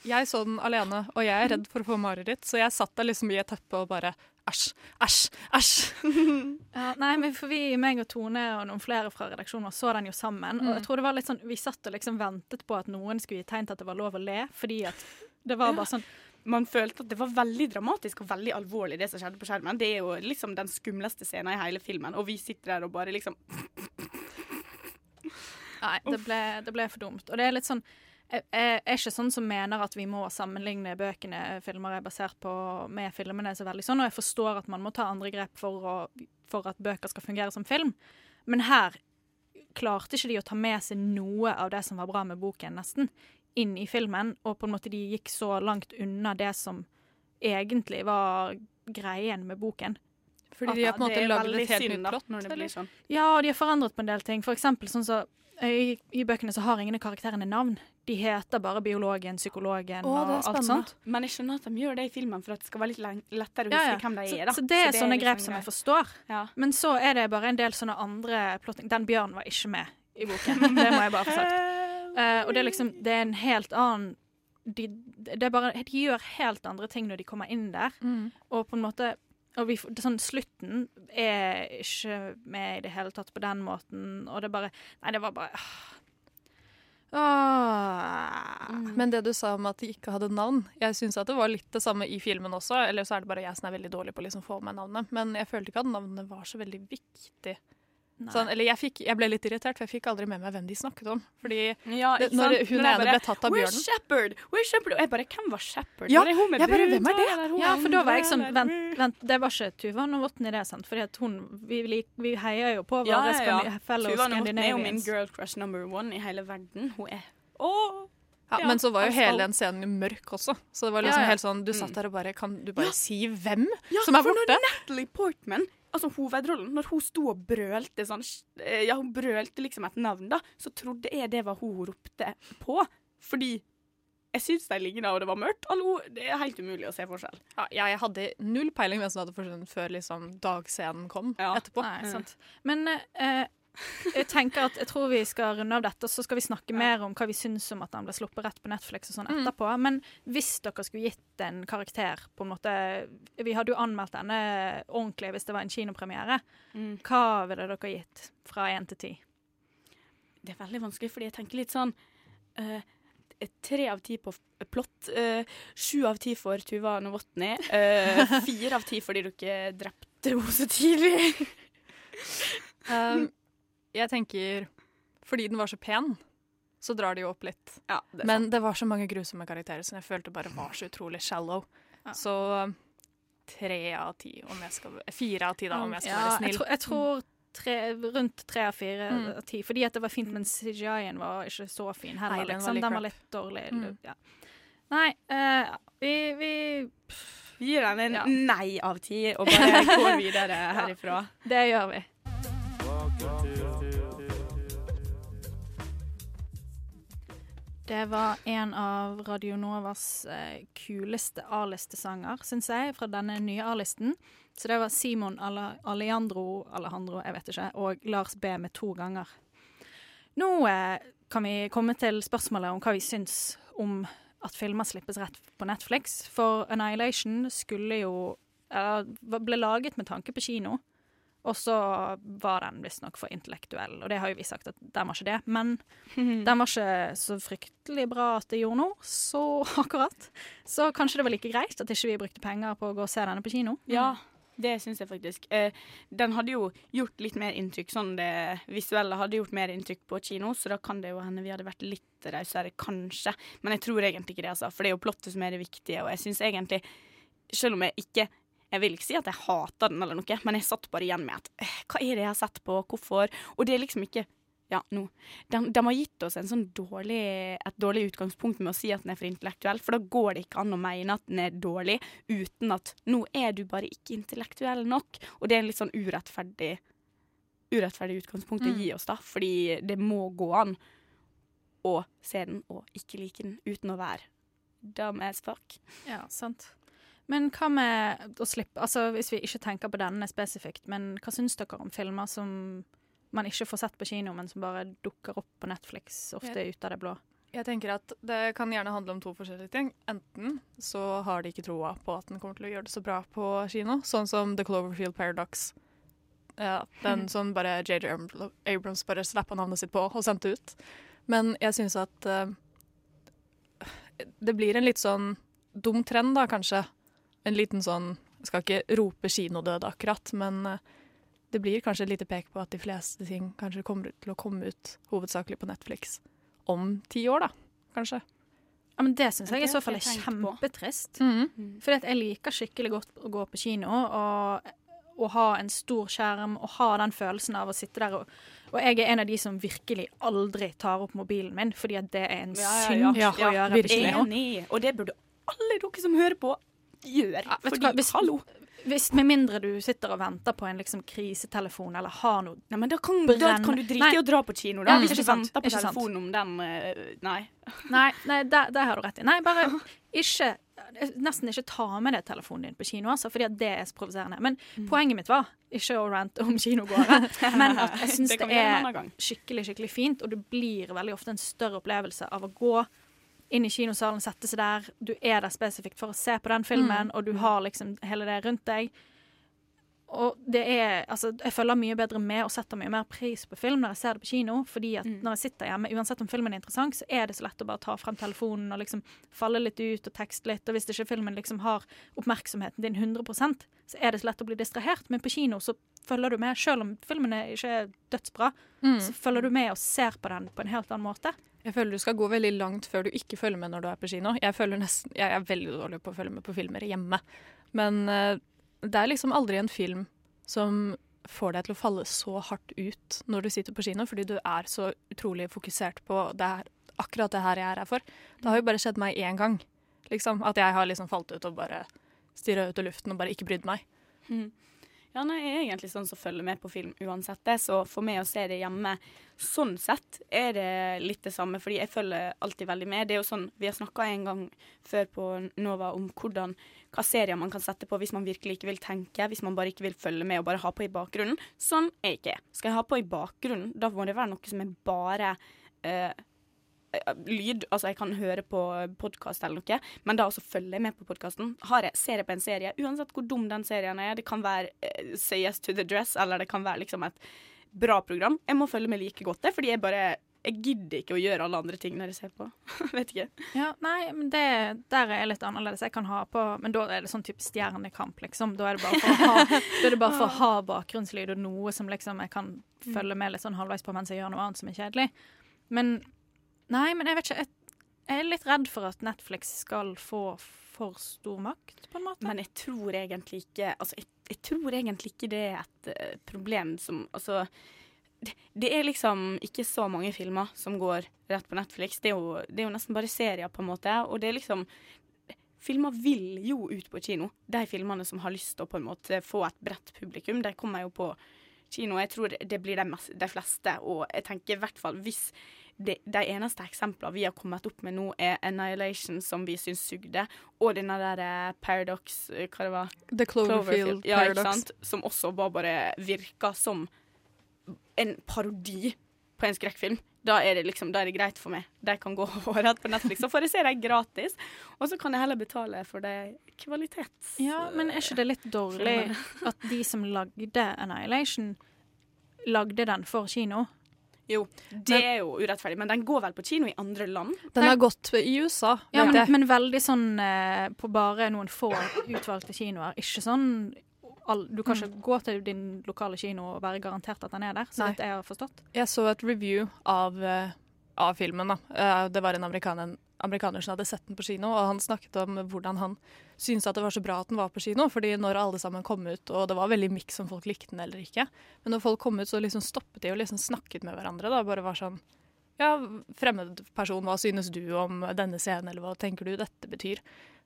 Jeg så den alene, og jeg er redd for å få mareritt, så jeg satt der liksom i et teppe og bare æsj, æsj, æsj. Ja, nei, men for vi, meg og Tone og noen flere fra redaksjonen så den jo sammen. Og jeg tror det var litt sånn, Vi satt og liksom ventet på at noen skulle gi tegn til at det var lov å le. Fordi at det var bare sånn man følte at det var veldig dramatisk og veldig alvorlig, det som skjedde på skjermen. Det er jo liksom den skumleste scenen i hele filmen, og vi sitter der og bare liksom Nei, det ble, det ble for dumt. Og det er litt sånn jeg, jeg er ikke sånn som mener at vi må sammenligne bøkene filmer er basert på, med filmene. så veldig sånn, Og jeg forstår at man må ta andre grep for, å, for at bøker skal fungere som film. Men her klarte ikke de å ta med seg noe av det som var bra med boken, nesten, inn i filmen. Og på en måte de gikk så langt unna det som egentlig var greien med boken. Fordi de har på en måte laget et helt nytt plott? Når det blir sånn. Ja, og de har forandret på en del ting. For eksempel sånn så i, I bøkene så har ingen av karakterene navn. De heter bare biologen, psykologen Åh, og alt sånt. Men jeg skjønner at de gjør det i filmen for at det skal være litt lettere å Ja, huske ja. hvem de er. da. så det er sånne er grep sånn som jeg forstår. Ja. Men så er det bare en del sånne andre plotting. Den bjørnen var ikke med i boken. Det må jeg bare få sagt. Uh, og det er liksom Det er en helt annen de, det er bare, de gjør helt andre ting når de kommer inn der. Mm. Og på en måte og vi, sånn, Slutten er ikke med i det hele tatt på den måten. Og det bare Nei, det var bare Åh. Men det du sa om at de ikke hadde navn, jeg syns det var litt det samme i filmen også. Eller så er det bare jeg som er veldig dårlig på å liksom få med navnet. Men jeg følte ikke at navnet var så veldig viktig. Sånn, eller jeg, fikk, jeg ble litt irritert, for jeg fikk aldri med meg hvem de snakket om. Fordi Ja, det, når sant? hun ene ble tatt av Where's bjørnen Shepherd? Where's Shepherd? Og jeg bare, hvem var Shepherd? Ja, hun med jeg bare, hvem er det? Ja, for da var jeg sånn Vent, vent det var ikke Tuva Novotny, det, sant? Fordi hun Vi, vi heier jo på Ja, våre ja, ja. Scandi- fellow Tuva Novotny er jo min girl crush number one i hele verden. Hun er Åh! Ja, Ja, men så var jo hele den scenen mørk også. Så det var liksom Ja, ja. helt sånn, du satt Mm. der og bare Kan du bare si hvem Ja, som er borte? Ja, for når Natalie Portman, altså hovedrollen, når hun sto og brølte sånn eh, Ja, hun brølte liksom et navn, da, så trodde jeg det var hun hun ropte på. Fordi jeg syns de ligna, og det var mørkt. Hallo, det er helt umulig å se forskjell. Ja, jeg hadde null peiling hvem som hadde forsvunnet før liksom dagscenen kom etterpå. Nei, sant. Men eh, jeg tenker at jeg tror vi skal runde av dette, og så skal vi snakke mer om hva vi syns om at han ble sluppet rett på Netflix og sånn Mm. etterpå. Men hvis dere skulle gitt en karakter på en måte Vi hadde jo anmeldt denne ordentlig hvis det var en kinopremiere. Mm. Hva ville dere gitt fra én til ti? Det er veldig vanskelig, fordi jeg tenker litt sånn eh, Tre av ti på plott. Sju uh, av ti for Tuva Novotny. Fire uh, av ti fordi dere drepte henne så tidlig. Um, jeg tenker Fordi den var så pen, så drar det jo opp litt. det er Men det var så mange grusomme karakterer som jeg følte bare var så utrolig shallow. Så um, tre av ti, om jeg skal Fire av ti, da, om jeg skal Ja, være jeg snill. tror, jeg tror tre, rundt tre av fire Mm. av ti. Fordi at det var fint, men CGI-en var ikke så fin heller. Nei, den var liksom. Den var litt dårlig. Mm. Ja. Nei, uh, vi, vi Vi gir den en Ja. nei av ti, og bare går videre herifra. Det gjør vi. Det var en av Radio Novas eh, kuleste A-listesanger, syns jeg, fra denne nye A-listen. Så det var Simon Alejandro Alejandro, jeg vet ikke, og Lars B med to ganger. Nå eh, kan vi komme til spørsmålet om hva vi syns om at filmer slippes rett på Netflix. For Annihilation skulle jo ble laget med tanke på kino. Og så var den visstnok for intellektuell, og det har jo vi sagt at den var ikke det. Men den var ikke så fryktelig bra at det gjorde noe, så akkurat. Så kanskje det var like greit at ikke vi brukte penger på å gå og se denne på kino. Ja, det syns jeg faktisk. Eh, den hadde jo gjort litt mer inntrykk, sånn det visuelle hadde gjort mer inntrykk på kino, så da kan det jo hende vi hadde vært litt rausere, kanskje. Men jeg tror egentlig ikke det, altså. For det er jo plottet som er det viktige, og jeg syns egentlig, selv om jeg ikke jeg vil ikke si at jeg hater den, eller noe, men jeg satt bare igjen med at eh, hva er det jeg har sett på, hvorfor? Og det er liksom ikke Ja, nå. De, de har gitt oss en sånn dårlig, et dårlig utgangspunkt med å si at den er for intellektuell, for da går det ikke an å mene at den er dårlig uten at nå er du bare ikke intellektuell nok. Og det er en litt sånn urettferdig urettferdig utgangspunkt å Mm. gi oss, da, fordi det må gå an å se den og ikke like den uten å være dumb as fuck. Ja, sant. Men hva med å slippe Altså hvis vi ikke tenker på denne spesifikt, men hva syns dere om filmer som man ikke får sett på kino, men som bare dukker opp på Netflix, ofte Ja. ut av det blå? Jeg tenker at Det kan gjerne handle om to forskjellige ting. Enten så har de ikke troa på at den kommer til å gjøre det så bra på kino, sånn som The Cloverfield Paradox. Ja, den som bare JJ Abrams bare slappa navnet sitt på og sendte ut. Men jeg syns at uh, det blir en litt sånn dum trend, da, kanskje. En liten sånn Jeg skal ikke rope kinodød akkurat, men eh, det blir kanskje et lite pek på at de fleste ting kanskje kommer til å komme ut hovedsakelig på Netflix om ti år, da. Kanskje. Ja, men Det syns jeg i så fall er kjempetrist. Mm -hmm. For jeg liker skikkelig godt å gå på kino og, og ha en stor skjerm og ha den følelsen av å sitte der og Og jeg er en av de som virkelig aldri tar opp mobilen min, fordi at det er en synd å gjøre på kino. Enig. Og det burde alle dere som hører på, gjøre. Ja, fordi, hva, hvis, hallo. hvis, med mindre du sitter og venter på en liksom krisetelefon eller har noe Nei, men da kan, da kan du drite i å dra på kino, da. Ja, hvis du sant, venter på telefonen om den eh, Nei. Nei, nei der, der har du rett i. Nei, bare ikke Nesten ikke ta med deg telefonen din på kino, altså, fordi det er så provoserende. Men Mm. poenget mitt var ikke å rante om kinogåere, men at jeg syns Det det, er skikkelig skikkelig fint, og det blir veldig ofte en større opplevelse av å gå inn i kinosalen, sette seg der. Du er der spesifikt for å se på den filmen, Mm. og du har liksom hele det rundt deg. Og det er, altså, jeg følger mye bedre med og setter mye mer pris på film når jeg ser det på kino. Fordi at når jeg sitter hjemme, uansett om filmen er interessant, så er det så lett å bare ta frem telefonen og liksom falle litt ut og tekste litt. Og hvis ikke filmen liksom har oppmerksomheten din 100% så er det så lett å bli distrahert. Men på kino så følger du med, selv om filmen er ikke er dødsbra, Mm. så følger du med og ser på den på en helt annen måte. Jeg føler du skal gå veldig langt før du ikke følger med når du er på kino. Jeg, føler nesten, jeg er veldig dårlig på å følge med på filmer hjemme. Men eh, det er liksom aldri en film som får deg til å falle så hardt ut når du sitter på kino, fordi du er så utrolig fokusert på det her, akkurat det her jeg er her for. Det har jo bare skjedd meg én gang, liksom. At jeg har liksom falt ut og bare stirra ut i luften og bare ikke brydd meg. Mm. Ja, nei, jeg er egentlig sånn som følger med på film uansett det, så for meg å se det hjemme sånn sett er det litt det samme, fordi jeg følger alltid veldig med. Det er jo sånn, Vi har snakka en gang før på Nova om hvordan, hva serier man kan sette på hvis man virkelig ikke vil tenke, hvis man bare ikke vil følge med og bare ha på i bakgrunnen. Sånn er ikke jeg. Skal jeg ha på i bakgrunnen, da må det være noe som er bare eh, lyd, altså jeg kan høre på podkast eller noe, men da også følger jeg med på podkasten. Har jeg på en serie, uansett hvor dum den serien er, det kan være uh, Say Yes to the Dress, eller det kan være liksom et bra program. Jeg må følge med like godt, det, fordi jeg bare jeg gidder ikke å gjøre alle andre ting når jeg ser på. Vet ikke. Ja, nei, men det, der er jeg litt annerledes. Jeg kan ha på Men da er det sånn type stjernekamp, liksom. Da er det bare for å ha, da for å ha bakgrunnslyd og noe som liksom jeg kan følge med litt sånn halvveis på mens jeg gjør noe annet som er kjedelig. Men Nei, men jeg vet ikke. Jeg, jeg er litt redd for at Netflix skal få for stor makt, på en måte. Men jeg tror egentlig ikke Altså, jeg, jeg tror egentlig ikke det er et eh, problem som Altså det, er liksom ikke så mange filmer som går rett på Netflix. Det er, jo, det er jo nesten bare serier, på en måte. Og det er liksom Filmer vil jo ut på kino. De filmene som har lyst til å på en måte få et bredt publikum, de kommer jo på kino. Jeg tror det blir de, mest, de fleste. Og jeg tenker i hvert fall hvis de, de eneste eksemplene vi har kommet opp med nå, er Annihilation, som vi syns sugde, og denne der eh, Paradox eh, Hva det var? The Cloverfield Ja, ikke Paradox. sant? Som også bare virka som en parodi på en skrekkfilm. Da er det liksom, da er det greit for meg. De kan gå rett på Netflix. Så får jeg se dem gratis, og så kan jeg heller betale for det kvalitets... Ja, men er ikke det litt dårlig at de som lagde Annihilation, lagde den for kino? Jo, det er jo urettferdig, men den går vel på kino i andre land? Den har gått i USA. Ja, men, men veldig sånn eh, på bare noen få utvalgte kinoer. Ikke sånn all, Du kan ikke gå til din lokale kino og være garantert at den er der, så Nei. jeg har forstått. Jeg så et review av, eh, av filmen. da. Eh, Det var en amerikaner, amerikaner som hadde sett den på kino, og han snakket om hvordan han syntes at det var så bra at den var på kino. fordi når alle sammen kom ut, og det var veldig miks om folk likte den eller ikke, men når folk kom ut, så liksom stoppet de og liksom snakket med hverandre. da, Bare var sånn Ja, fremmed person, hva synes du om denne scenen, eller hva tenker du dette betyr?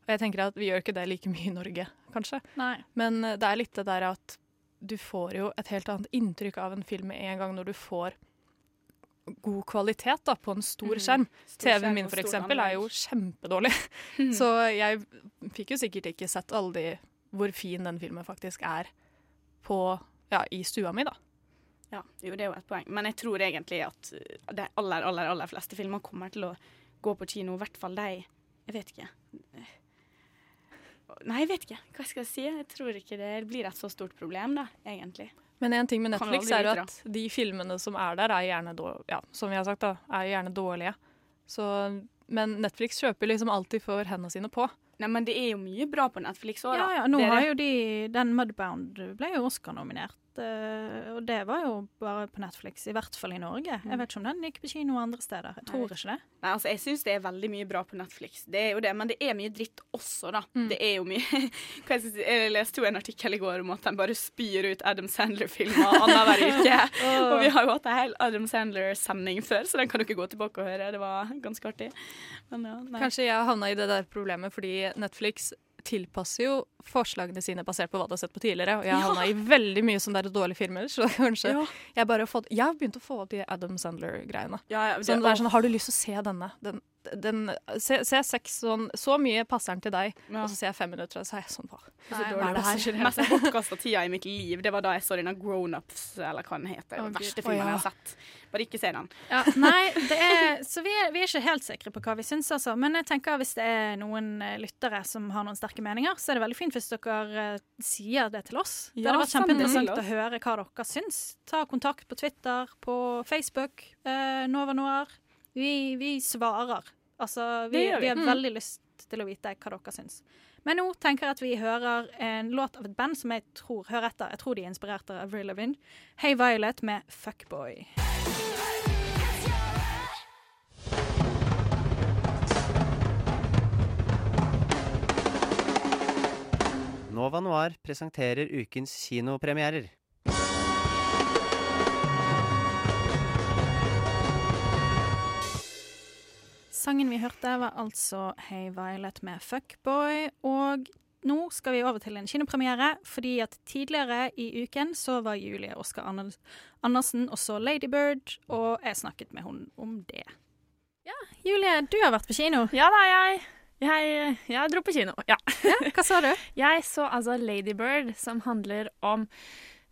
Og jeg tenker at vi gjør ikke det like mye i Norge, kanskje. Nei. Men eh, det er litt det der at du får jo et helt annet inntrykk av en film med en gang når du får god kvalitet da, på en stor Mhm. skjerm. TV-en min for eksempel er jo kjempedårlig. Så jeg fikk jo sikkert ikke sett alle de hvor fin den filmen faktisk er på, ja, i stua mi, da. Ja, jo, det er jo et poeng. Men jeg tror egentlig at uh, de aller, aller, aller fleste filmer kommer til å gå på kino. I hvert fall de Jeg vet ikke. Nei, jeg vet ikke. Hva skal jeg si? Jeg tror ikke det blir et så stort problem, da, egentlig. Men en ting med Netflix er jo at de filmene som er der, er gjerne, ja, som vi har sagt da, er gjerne dårlige. Så, men Netflix kjøper liksom alltid for hendene sine på. Nei, men det er jo mye bra på Netflix òg, Ja, da. ja, nå Det er har det. jo de Den Mudbound ble jo Oscar-nominert. Eh, og det var jo bare på Netflix, i hvert fall i Norge. Mm. Jeg vet ikke om den gikk på kino andre steder. Jeg tror ikke det. Nei, altså, jeg syns det er veldig mye bra på Netflix, det er jo det, men det er mye dritt også, da. Mm. Det er jo mye Hva jeg, skal jeg leste jo en artikkel i går om at de bare spyr ut Adam Sandler-filmer annenhver uke. oh. Og vi har jo hatt en hel Adam Sandler-sending før, så den kan dere gå tilbake og høre. Det var ganske artig. Men ja. Kanskje jeg havna i det der problemet fordi Netflix tilpasser jo forslagene sine basert på hva du har sett på tidligere. Og jeg Ja. havna i veldig mye sånne der dårlige filmer. Så kanskje Ja. jeg bare har fått Jeg har begynt å få opp de Adam Sandler-greiene. Ja, ja, sånn, sånn, har du lyst til å se denne? Den, den, se, se seks sånn Så mye passer den til deg. Og så ser jeg fem minutter, og så er jeg sånn Hva, hva er det her? Mest bortkasta tida i mitt liv, det var da jeg så denne Grown-ups, eller hva den heter. Den oh, verste filmen oh, ja. jeg har sett. Bare ikke se den. Ja, nei, det er, så vi er, vi er ikke helt sikre på hva vi syns, altså. Men jeg tenker hvis det er noen eh, lyttere som har noen sterke meninger, så er det veldig fint hvis dere eh, sier det til oss. det Ja, hadde vært kjempeinteressant å høre hva dere syns. Ta kontakt på Twitter, på Facebook, eh, Nova Noir. Vi, vi svarer. Altså, vi, vi vi. har Mm. veldig lyst til å vite hva dere syns. Men nå tenker jeg at vi hører en låt av et band som jeg tror Hør etter. Jeg tror de er inspirert av Avril Lavigne. Hey Violet med Fuckboy. Nova Noir presenterer ukens kinopremierer. Sangen vi hørte var altså Hey Violet med Fuckboy. Og nå skal vi over til en kinopremiere, fordi at tidligere i uken så var Julie Oskar Andersen Andersen også Ladybird, og jeg snakket med henne om det. Ja, Julie, du har vært på kino. Ja da, jeg. Jeg, jeg dro på kino, ja. Hva sa du? Jeg så altså Ladybird, som handler om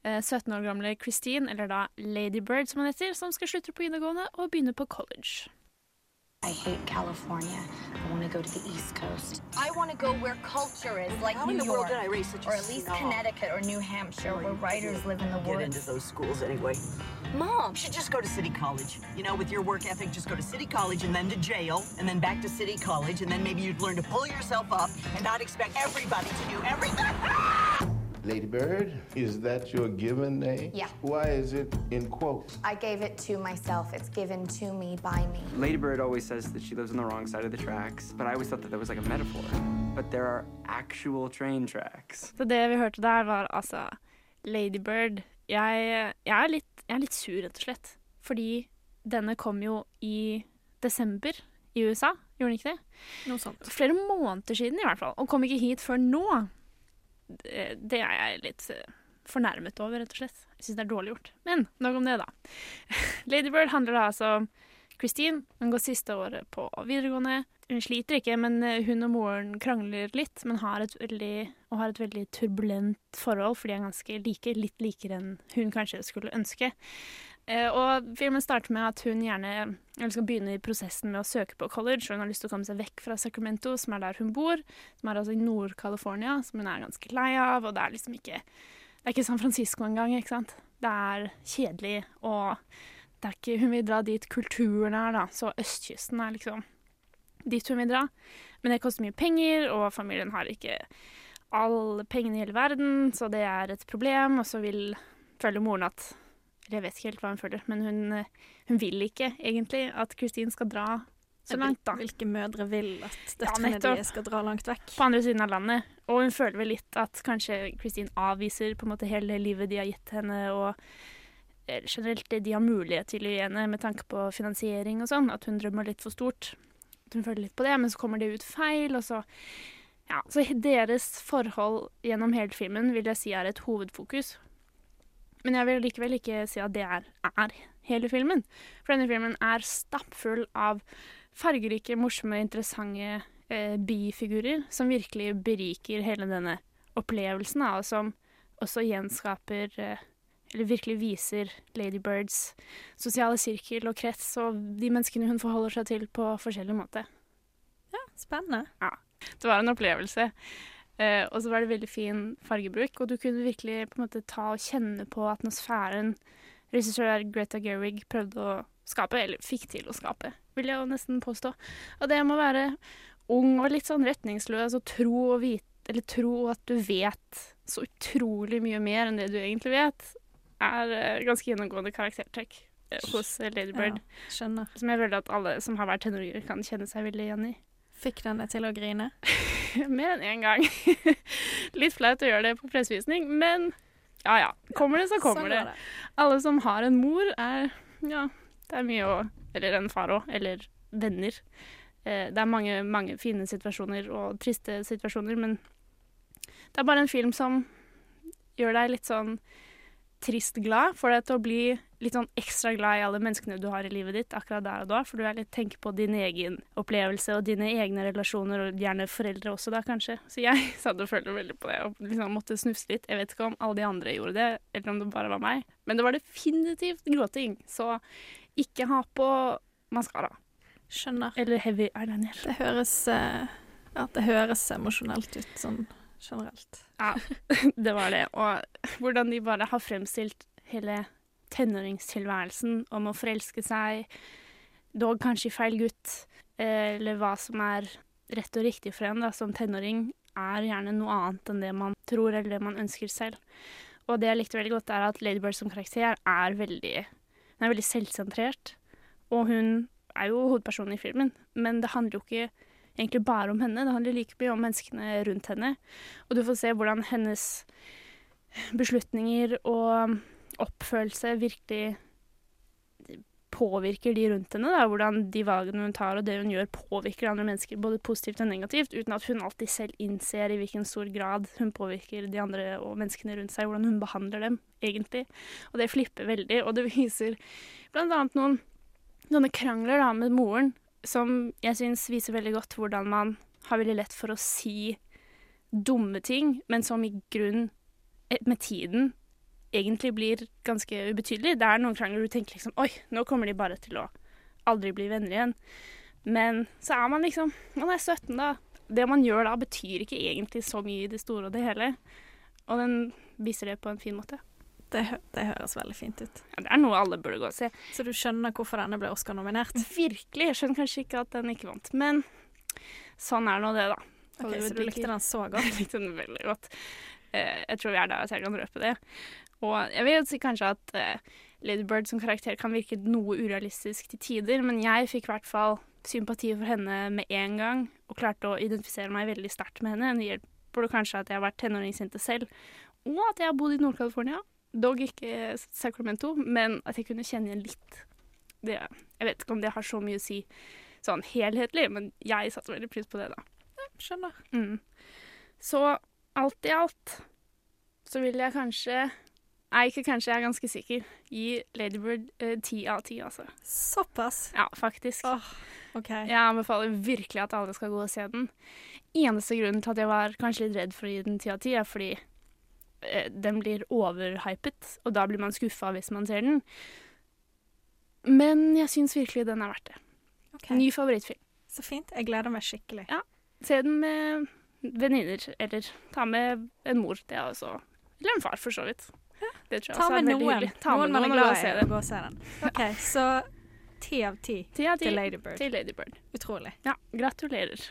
eh, 17 år gamle Christine, eller da Ladybird som hun heter, som skal slutte på videregående og begynne på college. I hate California. I want to go to the East Coast. I want to go where culture is, like How New in the world York, did I raise such or at least snob? Connecticut or New Hampshire, where writers live in the woods. Get into woods. those schools anyway. Mom, you should just go to city college. You know, with your work ethic, just go to city college and then to jail, and then back to city college, and then maybe you'd learn to pull yourself up and not expect everybody to do everything. Lady Bird, is that your given name? Yeah. Why is it in quotes? I gave it to myself. It's given to me by me. Ladybird always says that she lives on the wrong side of the tracks, but I always thought that that was like a metaphor. But there are actual train tracks. Så det vi hørte der, var altså Ladybird. Jeg, jeg, er litt, jeg er litt sur, rett og slett. Fordi denne kom jo i desember i USA, gjorde den ikke det? Noe sånt. Flere måneder siden i hvert fall, og kom ikke hit før nå. Det, er jeg litt eh, fornærmet over, rett og slett. Jeg syns det er dårlig gjort. Men nok om det, da. Ladybird handler da altså om Christine. Hun går siste året på videregående. Hun sliter ikke, men eh, hun og moren krangler litt, men har et veldig, og har et veldig turbulent forhold, for de er ganske like. Litt likere enn hun kanskje skulle ønske. Eh, og filmen starter med at hun gjerne eller skal begynne i prosessen med å søke på college, hun har lyst til å komme seg vekk fra Sacramento, som er der hun bor, som er altså i Nord-California, som hun er ganske lei av, og det er liksom ikke Det er ikke San Francisco engang, ikke sant? Det er kjedelig, og det er ikke Hun vil dra dit kulturen er, da, så østkysten er liksom dit hun vil dra. Men det koster mye penger, og familien har ikke alle pengene i hele verden, så det er et problem, og så vil føler moren at jeg vet ikke helt hva hun føler, men hun, eh, hun vil ikke egentlig at Christine skal dra så langt, da. Hvilke mødre vil at døtrene ja, deres skal dra langt vekk? På andre siden av landet. Og hun føler vel litt at kanskje Christine avviser på en måte hele livet de har gitt henne, og eh, generelt det de har mulighet til å gi henne med tanke på finansiering og sånn. At hun drømmer litt for stort. At hun føler litt på det, men så kommer det ut feil, og så Ja, så deres forhold gjennom hele filmen vil jeg si er et hovedfokus. Men jeg vil likevel ikke si at det er, er hele filmen. For denne filmen er stappfull av fargerike, morsomme, interessante eh, bifigurer som virkelig beriker hele denne opplevelsen, og som også gjenskaper eh, Eller virkelig viser Ladybirds sosiale sirkel og krets og de menneskene hun forholder seg til på forskjellig måte. Ja, spennende. Ja. Det var en opplevelse. Eh, og så var det veldig fin fargebruk, og du kunne virkelig på en måte ta og kjenne på atmosfæren regissør Greta Gerwig prøvde å skape, eller fikk til å skape, vil jeg jo nesten påstå. Og det med å være ung og litt sånn retningsløs og tro, og vite, eller tro at du vet så utrolig mye mer enn det du egentlig vet, er eh, ganske gjennomgående karaktertrekk eh, hos Ladybird. Lady Bird. Ja. Som jeg føler at alle som har vært tenåringer, kan kjenne seg veldig igjen i. Fikk den deg til å grine? Mer enn én gang. Litt flaut å gjøre det på pressevisning, men ja ja. Kommer det, så kommer sånn det. det. Alle som har en mor, er Ja, det er mye å Eller en far òg. Eller venner. Eh, det er mange, mange fine situasjoner og triste situasjoner, men det er bare en film som gjør deg litt sånn trist glad. Får deg til å bli litt sånn ekstra glad i alle menneskene du har i livet ditt akkurat der og da. For du er litt tenker på din egen opplevelse og dine egne relasjoner, og gjerne foreldre også da, kanskje. Så jeg satt og følte veldig på det og liksom måtte snufse litt. Jeg vet ikke om alle de andre gjorde det, eller om det bare var meg. Men det var definitivt gråting. Så ikke ha på maskara. Skjønner. Eller heavy eyeliner. Det høres eh, Ja, det høres emosjonelt ut sånn generelt. Ja, det var det. Og hvordan de bare har fremstilt hele tenåringstilværelsen om å forelske seg, dog kanskje i feil gutt, eh, eller hva som er rett og riktig for en da, som tenåring, er gjerne noe annet enn det man tror eller det man ønsker selv. Og det jeg likte veldig godt, er at Lady Bird som karakter er veldig, er veldig selvsentrert. Og hun er jo hovedpersonen i filmen, men det handler jo ikke egentlig bare om henne. Det handler like mye om menneskene rundt henne. Og du får se hvordan hennes beslutninger og oppfølelse virkelig påvirker de rundt henne. Da. Hvordan de valgene hun tar og det hun gjør, påvirker andre mennesker både positivt og negativt, uten at hun alltid selv innser i hvilken stor grad hun påvirker de andre og menneskene rundt seg, hvordan hun behandler dem, egentlig. Og det flipper veldig, og det viser annet noen sånne krangler da, med moren som jeg syns viser veldig godt hvordan man har veldig lett for å si dumme ting, men som i grunn eh, med tiden egentlig blir ganske ubetydelig. Det er noen krangler du tenker liksom Oi, nå kommer de bare til å aldri bli venner igjen. Men så er man liksom Man er 17, da. Det man gjør da, betyr ikke egentlig så mye i det store og det hele. Og den viser det på en fin måte. Det, det høres veldig fint ut. Ja, det er noe alle burde gå og se. Så du skjønner hvorfor denne ble Oscar-nominert? Virkelig. Jeg skjønner kanskje ikke at den ikke vant, men sånn er nå det, da. Ok, Så du likte den så godt? Jeg likte den veldig godt. Uh, jeg tror vi er der at jeg kan røpe det. Og jeg vil si kanskje at uh, Lady Bird som karakter kan virke noe urealistisk til tider, men jeg fikk i hvert fall sympati for henne med en gang, og klarte å identifisere meg veldig sterkt med henne. Det hjelper kanskje at jeg har vært tenåringsjente selv, og at jeg har bodd i Nord-California. Dog ikke Sacramento, men at jeg kunne kjenne igjen litt. Det, jeg vet ikke om det har så mye å si sånn helhetlig, men jeg satte veldig pris på det, da. Ja, skjønner. Mm. Så alt i alt så vil jeg kanskje Nei, ikke kanskje, jeg er ganske sikker. Gi Ladybird eh, ti av ti, altså. Såpass? Ja, faktisk. OK. Jeg anbefaler virkelig at alle skal gå og se den. Eneste grunnen til at jeg var kanskje litt redd for å gi den ti av ti, er fordi eh, den blir overhypet, og da blir man skuffa hvis man ser den. Men jeg syns virkelig den er verdt det. Ny favorittfilm. Så fint. Jeg gleder meg skikkelig. Ja. Se den med venninner, eller ta med en mor. Det er også Eller en far, for så vidt. Det tror jeg Ta også er veldig noen. hyggelig. Ta med Noen man er glad gå i se den. gå og se den. OK, så ti av ti Ti av ti til Ladybird. Til Ladybird. Utrolig. Ja, gratulerer.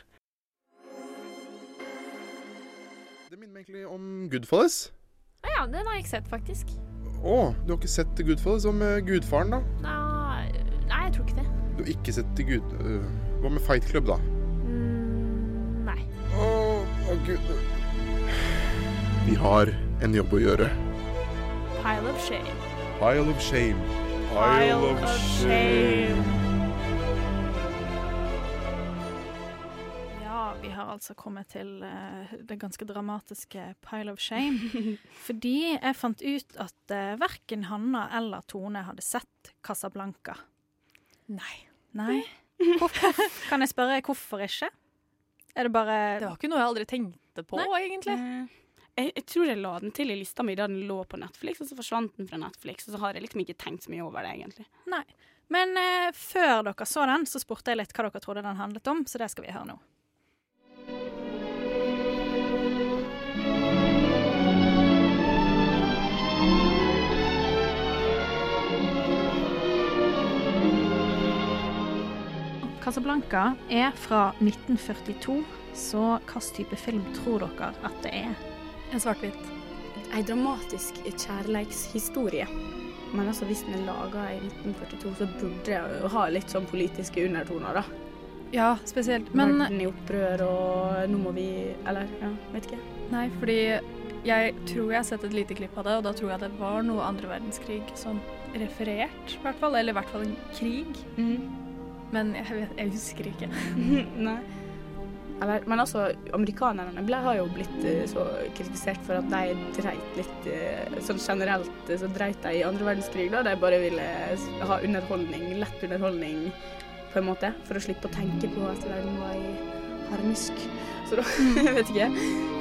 Det minner meg egentlig om Goodfellas. Ah, ja, den har jeg ikke sett, faktisk. Å, du har ikke sett Goodfellas? Hva med Gudfaren, da? Nei, nei, jeg tror ikke det. Du har ikke sett Gud... øh, hva med Fight Club, da? Mm, nei. Å, å gud Vi har en jobb å gjøre. Pile of shame. Pile of shame. Pile of shame. Ja, altså kommet til uh, det ganske dramatiske pile of shame. Fordi jeg fant ut at uh, verken Hanna eller Tone hadde sett Casablanca. Nei. Nei? Hvorfor, kan jeg spørre hvorfor ikke? Er det bare Det var ikke noe jeg aldri tenkte på, Nei. egentlig. Jeg, jeg tror jeg la den til i lista mi da den lå på Netflix, og så forsvant den fra Netflix. Og så har jeg liksom ikke tenkt så mye over det, egentlig. Nei. Men eh, før dere så den, så spurte jeg litt hva dere trodde den handlet om, så det skal vi høre nå. Casablanca er fra 1942, så hvilken type film tror dere at det er? En svart-hvitt. En dramatisk kjærleikshistorie. Men altså, hvis den er laga i 1942, så burde det jo ha litt sånn politiske undertoner, da. Ja, spesielt. Men Verden i opprør, og nå må vi Eller, ja, vet ikke. Nei, fordi jeg tror jeg har sett et lite klipp av det, og da tror jeg det var noe andre verdenskrig som referert, i hvert fall. Eller i hvert fall en krig. Men jeg, vet, jeg husker ikke. Nei. Eller, men altså, amerikanerne ble, har jo blitt uh, så kritisert for at de dreit litt uh, Sånn generelt eh, så dreit de i andre verdenskrig, da. De bare ville ha underholdning, lett underholdning, på en måte. For å slippe å tenke på at verden var i harnisk. Så da Jeg vet ikke.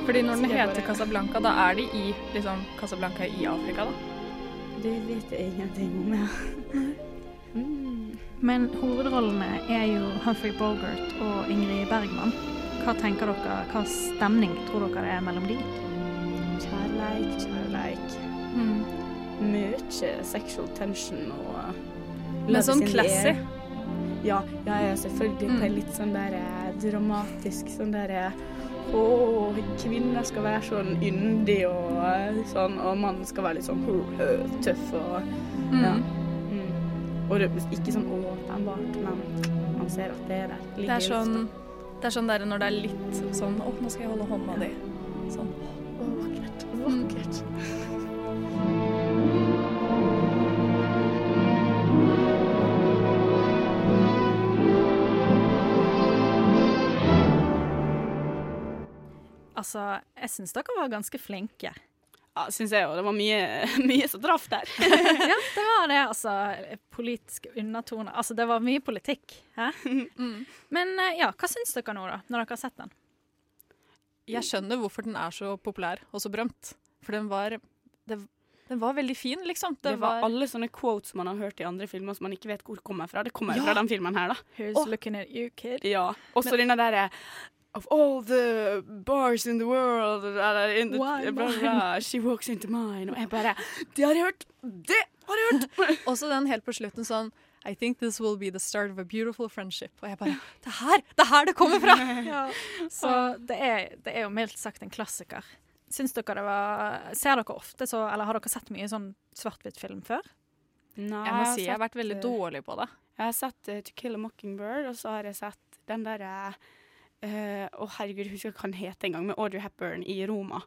Fordi når den heter bare- Casablanca, da er de i liksom Casablanca i Afrika, da? Det vet jeg ingenting om, ja. Men hovedrollene er jo Humphrey Bogart og Ingrid Bergman. Hva tenker dere, hva stemning tror dere det er mellom de? Kjærleik, kjærleik. Mye sexual tension og Men sånn classy. Ja, ja, ja, selvfølgelig. På Mm. en litt sånn der eh, dramatisk sånn der eh, Å, kvinner skal være sånn yndig og eh, sånn, og mannen skal være litt sånn tøff og Ja. Og ikke sånn åpenbart, men man ser at det er der. Det er sånn det er sånn der når det er litt sånn Å, nå skal jeg holde hånda di. Sånn. Å, vakkert. Vakkert. Altså, jeg syns dere var ganske flinke. Ja, syns jeg òg. Det var mye, mye som traff der. ja, det var det, altså. Politiske undertoner. Altså, det var mye politikk. Hæ? Men eh, ja, hva syns dere nå, da, når dere har sett den? Jeg skjønner hvorfor den er så populær og så berømt. For den var, det, den var veldig fin, liksom. Det var alle sånne quotes man har hørt i andre filmer som man ikke vet hvor kommer fra. Det kommer Ja. fra den filmen her, da. Here's oh. looking at you, kid. Ja. Også Men- denne derre Of all the bars in the world eller in the, Why bla, bla, She walks into mine. Og jeg bare Det har jeg hørt! Det har jeg hørt! Også den helt på slutten sånn I think this will be the start of a beautiful friendship. Og jeg bare Det er her! Det er her det kommer fra! ja. Så det er, det er jo mildt sagt en klassiker. Syns dere det var Ser dere ofte så Eller har dere sett mye sånn svart-hvitt-film før? Nei, Jeg må si jeg har vært veldig eh, dårlig på det. Jeg har sett uh, To Kill a Mockingbird, og så har jeg sett den derre eh, Å, herregud, jeg husker hva den heter engang, med Audrey Hepburn i Roma.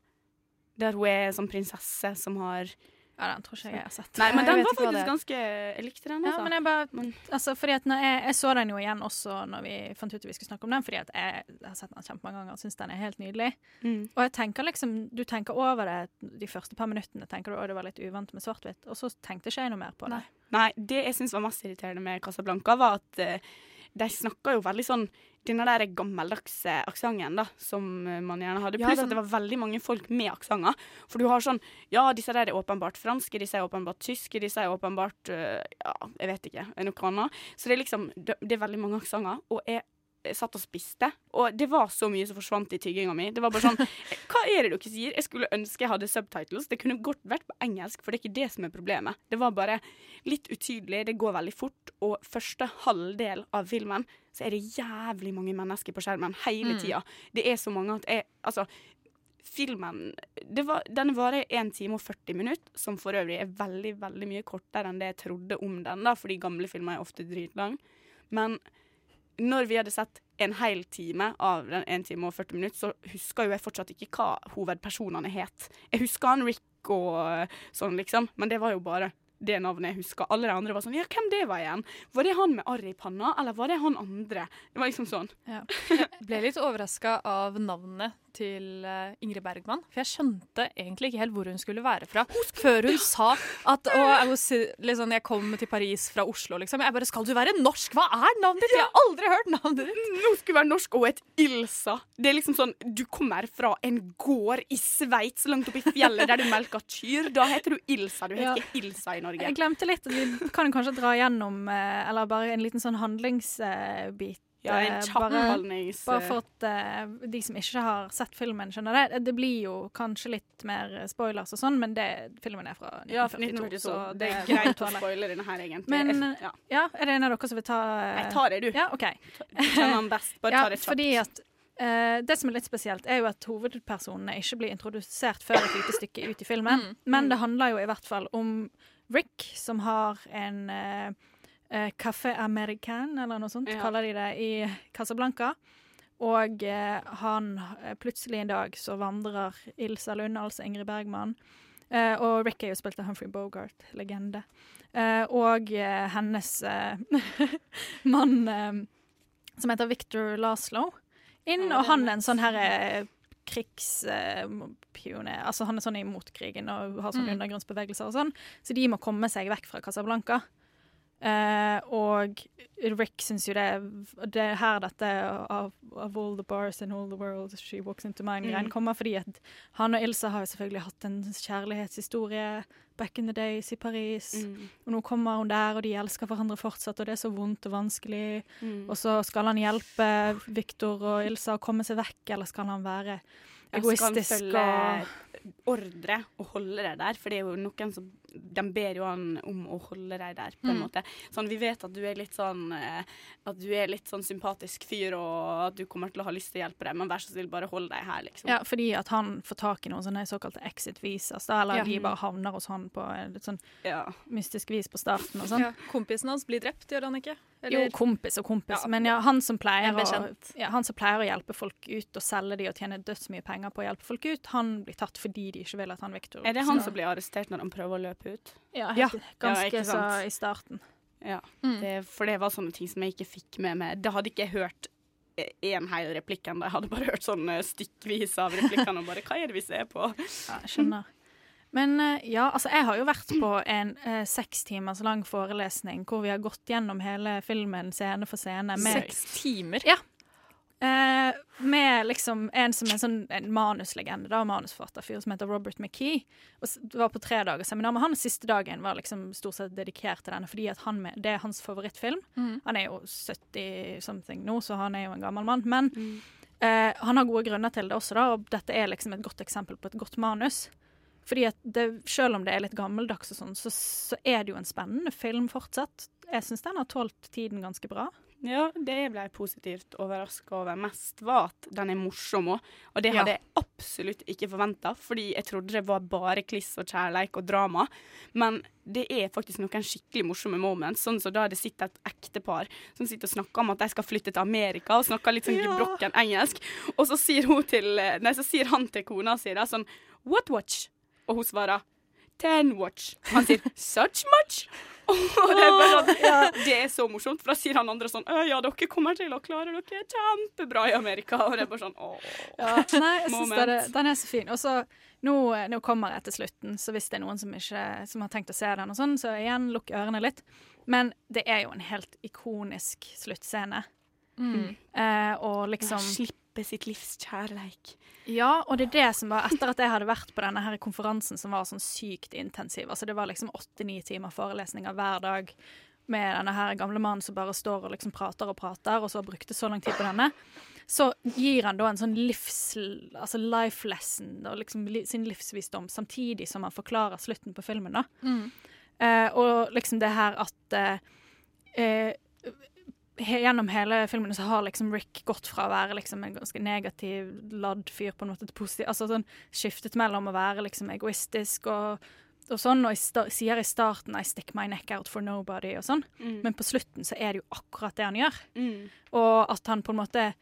Der hun er en sånn prinsesse som har Ja, den tror ikke jeg jeg har sett. Nei, men den var faktisk ganske Jeg likte den, Ja, altså. men jeg bare Altså, fordi at når jeg, jeg så den jo igjen også når vi fant ut at vi skulle snakke om den, fordi at jeg, har sett den kjempemange ganger og syns den er helt nydelig. Mm. Og jeg tenker liksom Du tenker over det de første par minuttene, tenker du å det var litt uvant med svart-hvitt, og så tenkte ikke jeg noe mer på det. Nei, det jeg syns var mest irriterende med Casablanca, var at eh, de snakker jo veldig sånn denne der gammeldagse aksenten som man gjerne hadde. Ja, Pluss den- at det var veldig mange folk med aksenter. For du har sånn Ja, disse der er åpenbart franske, disse er åpenbart tyske, disse er åpenbart uh, Ja, jeg vet ikke. Noe annet. Så det er liksom Det, det er veldig mange aksenter. Og jeg satt og spiste, og det var så mye som forsvant i tygginga mi. Det var bare sånn Hva er det dere sier? Jeg skulle ønske jeg hadde subtitles. Det kunne godt vært på engelsk, for det er ikke det som er problemet. Det var bare litt utydelig, det går veldig fort, og første halvdel av filmen så er det jævlig mange mennesker på skjermen hele Mm. Det er så mange at jeg Altså, filmen det var, Den varer 1 time og 40 minutter, som for øvrig er veldig, veldig mye kortere enn det jeg trodde om den, da, fordi gamle filmer er ofte dritlange. Men når vi hadde sett en hel time av den 1 time og 40 minutter, så huska jo jeg fortsatt ikke hva hovedpersonene het. Jeg huska han Rick og øh, sånn, liksom, men det var jo bare det navnet jeg huska. Alle de andre var sånn Ja, hvem det var igjen? Var det han med arr i panna, eller var det han andre? Det var liksom sånn. Ja. Ble litt overraska av navnet til eh, Ingrid Bergman. For jeg skjønte egentlig ikke helt hvor hun skulle være fra. Før hun sa at liksom, jeg kom til Paris fra Oslo, liksom. Jeg bare Skal du være norsk? Hva er navnet ditt? Jeg har aldri hørt navnet ditt. Nå skulle være norsk og et Ilsa. Det er liksom sånn Du kommer fra en gård i Sveits langt oppe i fjellet der du melker kyr. Da heter du Ilsa. Du heter Ja. ikke Ilsa i Norge. Jeg glemte litt vi kan kanskje dra gjennom eh, Eller bare en liten sånn handlingsbit Ja, en kjappholdnings... bare, bare for at uh, de som ikke har sett filmen, skjønner det. Det blir jo kanskje litt mer spoilers og sånn, men det, filmen er fra 1942, Ja, 1942, så det er greit å spoile denne her, egentlig. Men Ja. ja. er det en av dere som vil ta eh, Jeg tar det, du. Ja, OK. kjenner han best. Bare ja, ta det kjapt. Fordi at Uh, det som er litt spesielt, er jo at hovedpersonene ikke blir introdusert før et lite stykke ut i filmen. Mm. Men det handler jo i hvert fall om Rick, som har en uh, Café American, eller noe sånt, Ja. kaller de det, i Casablanca. Og eh, han eh, plutselig en dag så vandrer Ilsa Lund, altså Ingrid Bergman. eh, og Rick er jo spilt av Humphrey Bogart, legende. Eh, og eh, hennes eh, mann, eh, som heter Victor Laszlo, inn. og han er en sånn her eh, krigspioner. altså han er sånn imot krigen og har sånn Mm. undergrunnsbevegelser og sånn. Så de må komme seg vekk fra Casablanca. Eh, og Rick syns jo det, det er her dette of, of all the bars in all the world she walks into mine-greien Mm. kommer, fordi at han og Ilsa har jo selvfølgelig hatt en kjærlighetshistorie back in the days i Paris. Mm. Og nå kommer hun der, og de elsker hverandre fortsatt, og det er så vondt og vanskelig. Mm. Og så skal han hjelpe Victor og Ilsa å komme seg vekk, eller skal han være Ja, skal han følge ordre og holde det der? For det er jo noen som De ber jo han om å holde deg der, på en Mm. måte. Sånn, vi vet at du er litt sånn eh, At du er litt sånn sympatisk fyr, og at du kommer til å ha lyst til å hjelpe deg, men vær så snill, bare hold deg her, liksom. Ja, fordi at han får tak i noen sånne såkalte exit visas, da, eller Ja. de bare havner hos han på en litt sånn Ja. mystisk vis på starten og sånn. Ja, kompisen hans blir drept, gjør han ikke? Jo, kompis og kompis, Ja. men ja, han som pleier å, ja, han som pleier å hjelpe folk ut og selge de og tjene dødsmye penger på å hjelpe folk ut, han blir tatt fordi de ikke vil at han Victor Er det han som blir arrestert når han prøver å løpe ut? Ja, helt, ganske ja, så i starten. Ja, Mm. det, for det var sånne ting som jeg ikke fikk med meg. Det hadde ikke jeg hørt én hel replikk ennå. Jeg hadde bare hørt sånn eh, stykkvis av replikkene og bare Hva er det vi ser på? Ja, jeg skjønner. Men eh, ja, altså jeg har jo vært på en eh, seks timers lang forelesning hvor vi har gått gjennom hele filmen scene for scene. Med, Seks timer? Ja. Eh, med liksom en som er sånn en manuslegende, da, manusforfatterfyr som heter Robert McKee. Og var på tre dagers seminar, men han siste dagen var liksom stort sett dedikert til denne, fordi med, det er hans favorittfilm. Mm. Han er jo 70 something nå, så han er jo en gammel mann. Men eh, han har gode grunner til det også, da, og dette er liksom et godt eksempel på et godt manus. Fordi at det, Selv om det er litt gammeldags, og sånn, så, så er det jo en spennende film fortsatt. Jeg syns den har tålt tiden ganske bra. Ja, det ble jeg positivt overraska over. Mest var at den er morsom òg. Og det Ja. hadde jeg absolutt ikke forventa, fordi jeg trodde det var bare kliss og kjærleik og drama. Men det er faktisk noen skikkelig morsomme moments. Sånn som da det sitter et ektepar som sitter og snakker om at de skal flytte til Amerika, og snakker litt sånn Ja. gebrokken engelsk. Og så sier, til, nei, så sier han til kona si da sånn What watch? Og hun svarer Ten watch. Han sier such much? Og det er bare sånn, det er så morsomt, for da sier han andre sånn Ja, dere kommer til å klare dere kjempebra i Amerika. Og det er bare sånn åh. Ja, nei, jeg synes det, den er så fin. Og så nå, nå kommer jeg til slutten, så hvis det er noen som, ikke, som har tenkt å se den, og sånn, så igjen, lukk ørene litt. Men det er jo en helt ikonisk sluttscene. Mm. Eh, og liksom Slippe sitt livs kjærleik. Ja, og det er det som var Etter at jeg hadde vært på denne her konferansen som var sånn sykt intensiv, altså det var liksom åtte-ni timer forelesninger hver dag med denne her gamle mannen som bare står og liksom prater og prater, og så brukte så lang tid på denne, så gir han da en sånn livs... Altså life lesson og liksom li, sin livsvisdom, samtidig som han forklarer slutten på filmen, da. Mm. Eh, og liksom det her at eh, eh, Gjennom hele filmen så har liksom Rick gått fra å være liksom en ganske negativ ladd fyr på en måte til positiv Altså sånn skiftet mellom å være liksom egoistisk og, og sånn, og i sta, sier i starten 'I stick my neck out for nobody' og sånn, Mm. men på slutten så er det jo akkurat det han gjør. Mm. Og at han på en måte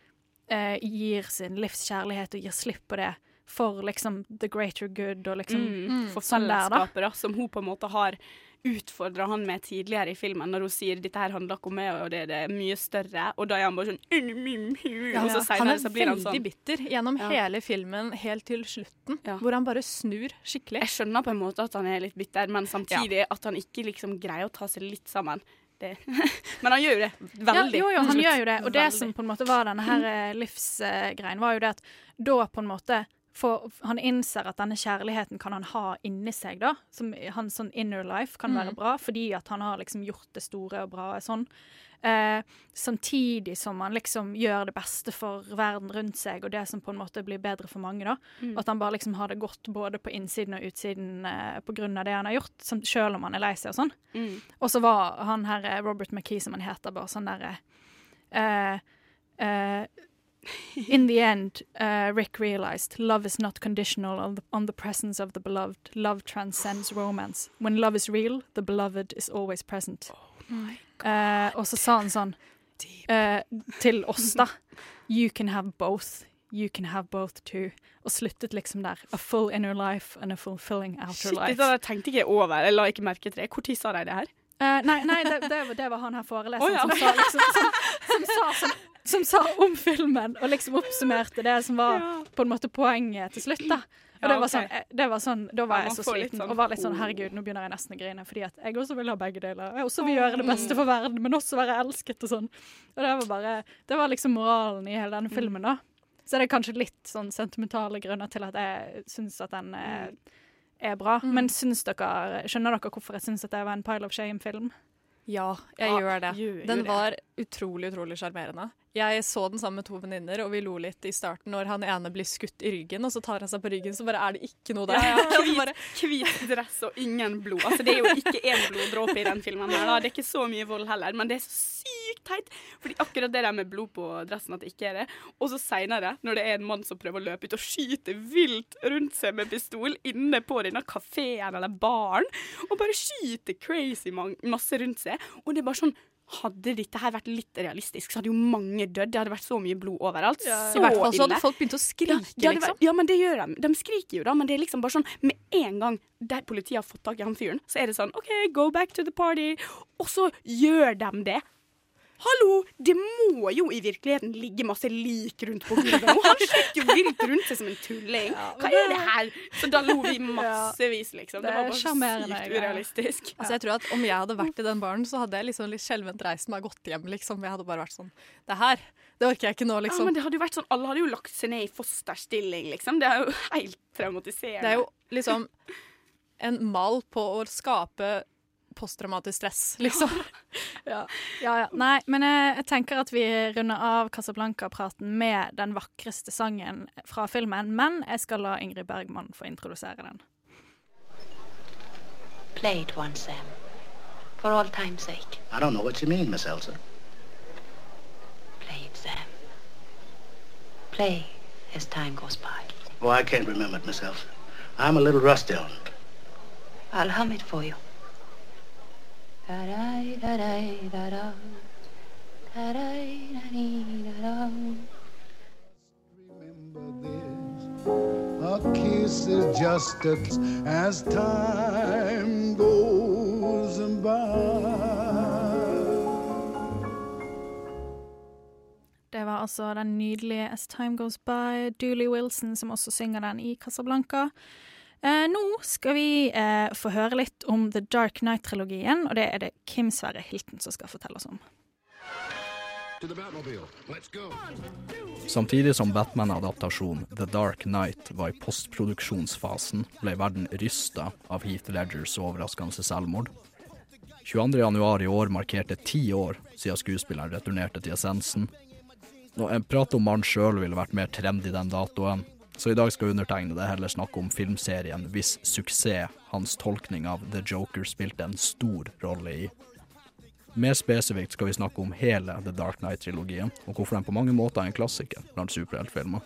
eh, gir sin livskjærlighet og gir slipp på det for liksom the greater good og liksom Mm. For sånn der, fellesskapet, da, som hun på en måte har utfordra han med tidligere i filmen, når hun sier 'dette her handler ikke om meg, og det er det mye større', og da er han bare sånn Og så han er så blir han veldig sånn bitter gjennom Ja. hele filmen helt til slutten, hvor han bare snur skikkelig. Jeg skjønner på en måte at han er litt bitter, men samtidig at han ikke liksom greier å ta seg litt sammen. Det. men han gjør jo det veldig. Ja, jo, jo, han gjør jo det. Og det Veldig. som på en måte var denne her eh, livsgreien, var jo det at da på en måte for han innser at denne kjærligheten kan han ha inni seg, da. Som hans sånn inner life kan være Mm. bra, fordi at han har liksom gjort det store og bra sånn. Eh, samtidig som han liksom gjør det beste for verden rundt seg, og det som på en måte blir bedre for mange, da. Mm. At han bare liksom har det godt både på innsiden og utsiden eh, av det han har gjort, som, selv om han er lei seg og sånn. Mm. Og så var han her eh, Robert McKee, som han heter, bare sånn derre eh, eh, In the end, uh, Rick realized love is not conditional on the, on the presence of the beloved. Love transcends romance. When love is real, the beloved is always present. Eh, og så sa han sånn uh, til oss, da. You can have both. You can have both too. Og sluttet liksom der. A full inner life and a fulfilling outer Shit, life. dette tenkte ikke jeg over. Jeg la ikke merke til det. Når sa de det her? Uh, nei, nei det, det, var- det var han her foreleseren oh, ja. som, sa, liksom, som, som, sa, som, som sa om filmen, og liksom oppsummerte det som var på en måte poenget til slutt. da. Og det var sånn, eh, det var sånn, Da var Ja, jeg så sliten sånn, og var litt sånn oh. herregud, nå begynner jeg nesten å grine. Fordi at jeg også vil ha begge deler. Jeg også vil gjøre det beste for verden, men også være elsket og sånn. Og det var bare, det var liksom moralen i hele Mm. denne filmen, da. Så det er kanskje litt sånn sentimentale grunner til at jeg syns at den eh, er bra. Mm. Men syns dere, skjønner dere hvorfor jeg syns at det var en pile of shame-film? Ja, jeg Ja, gjør det. gjør- den gjør det. Utrolig, utrolig sjarmerende. Jeg så den sammen med to venninner, og vi lo litt i starten når han ene blir skutt i ryggen, og så tar han seg på ryggen, så bare er det ikke noe der. Ja, ja, hvit, hvit dress og ingen blod. Altså, det er jo ikke én bloddråpe i den filmen. her da. Det er ikke så mye vold heller, men det er så sykt teit. Fordi akkurat det der med blod på dressen, at det ikke er det. Og så seinere, når det er en mann som prøver å løpe ut og skyte vilt rundt seg med pistol inne på denne kafeen eller baren, og bare skyter crazy masse rundt seg, og det er bare sånn hadde dette her vært litt realistisk, så hadde jo mange dødd. Det hadde vært så mye blod overalt. Ja. Så hvert fall så hadde folk begynt å skrike, Ja, liksom. Ja, men det gjør de. De skriker jo da, men det er liksom bare sånn med en gang der politiet har fått tak i han fyren, så er det sånn OK, go back to the party. Og så gjør de det. Hallo! Det må jo i virkeligheten ligge masse lik rundt på gulvet nå. Han slikker jo vilt rundt seg som en tulling. Hva er det her? Så da lo vi massevis, liksom. Det, var bare sykt urealistisk. Altså, jeg tror at Om jeg hadde vært i den baren, så hadde jeg liksom litt skjelvent reist meg og gått hjem. liksom. Jeg hadde bare vært sånn Det her, det orker jeg ikke nå, liksom. Ja, liksom. men det hadde jo vært sånn, Alle hadde jo lagt seg ned i fosterstilling, liksom. Det er jo helt traumatiserende. Det er jo liksom en mal på å skape posttraumatisk stress, liksom. Ja, ja. ja. Nei, men jeg, jeg tenker at vi runder av Casablanca-praten med den vakreste sangen fra filmen. Men jeg skal la Ingrid Bergman få introdusere den. Play it once, Sam. For all time's sake. I don't know what you mean, Miss Elsa. Play it, Sam. Play as time goes by. Oh, I can't remember it, Miss Elsa. I'm a little rusty on it. I'll hum it for you. Da-da-da-da-da-da. Da-da-da-dee-da-da. A kiss is just a kiss as time goes by. Det var altså den nydelige As Time Goes By, Dooley Wilson, som også synger den i Casablanca. Eh, nå skal vi eh, få høre litt om The Dark Night-trilogien, og det er det Kim Sverre Hilton som skal fortelle oss om. Samtidig som Batman-adaptasjonen The Dark Knight var i postproduksjonsfasen, ble verden rysta av Heath Ledgers overraskende selvmord. 22.1 i år markerte ti år siden skuespilleren returnerte til essensen. Nå, En prat om mannen sjøl ville vært mer trendy den datoen, så i dag skal undertegnede heller snakke om filmserien hvis suksess hans tolkning av The Joker spilte en stor rolle i. Mer spesifikt skal vi snakke om hele The Dark Knight-trilogien, og hvorfor den på mange måter er en klassiker blant superheltfilmer.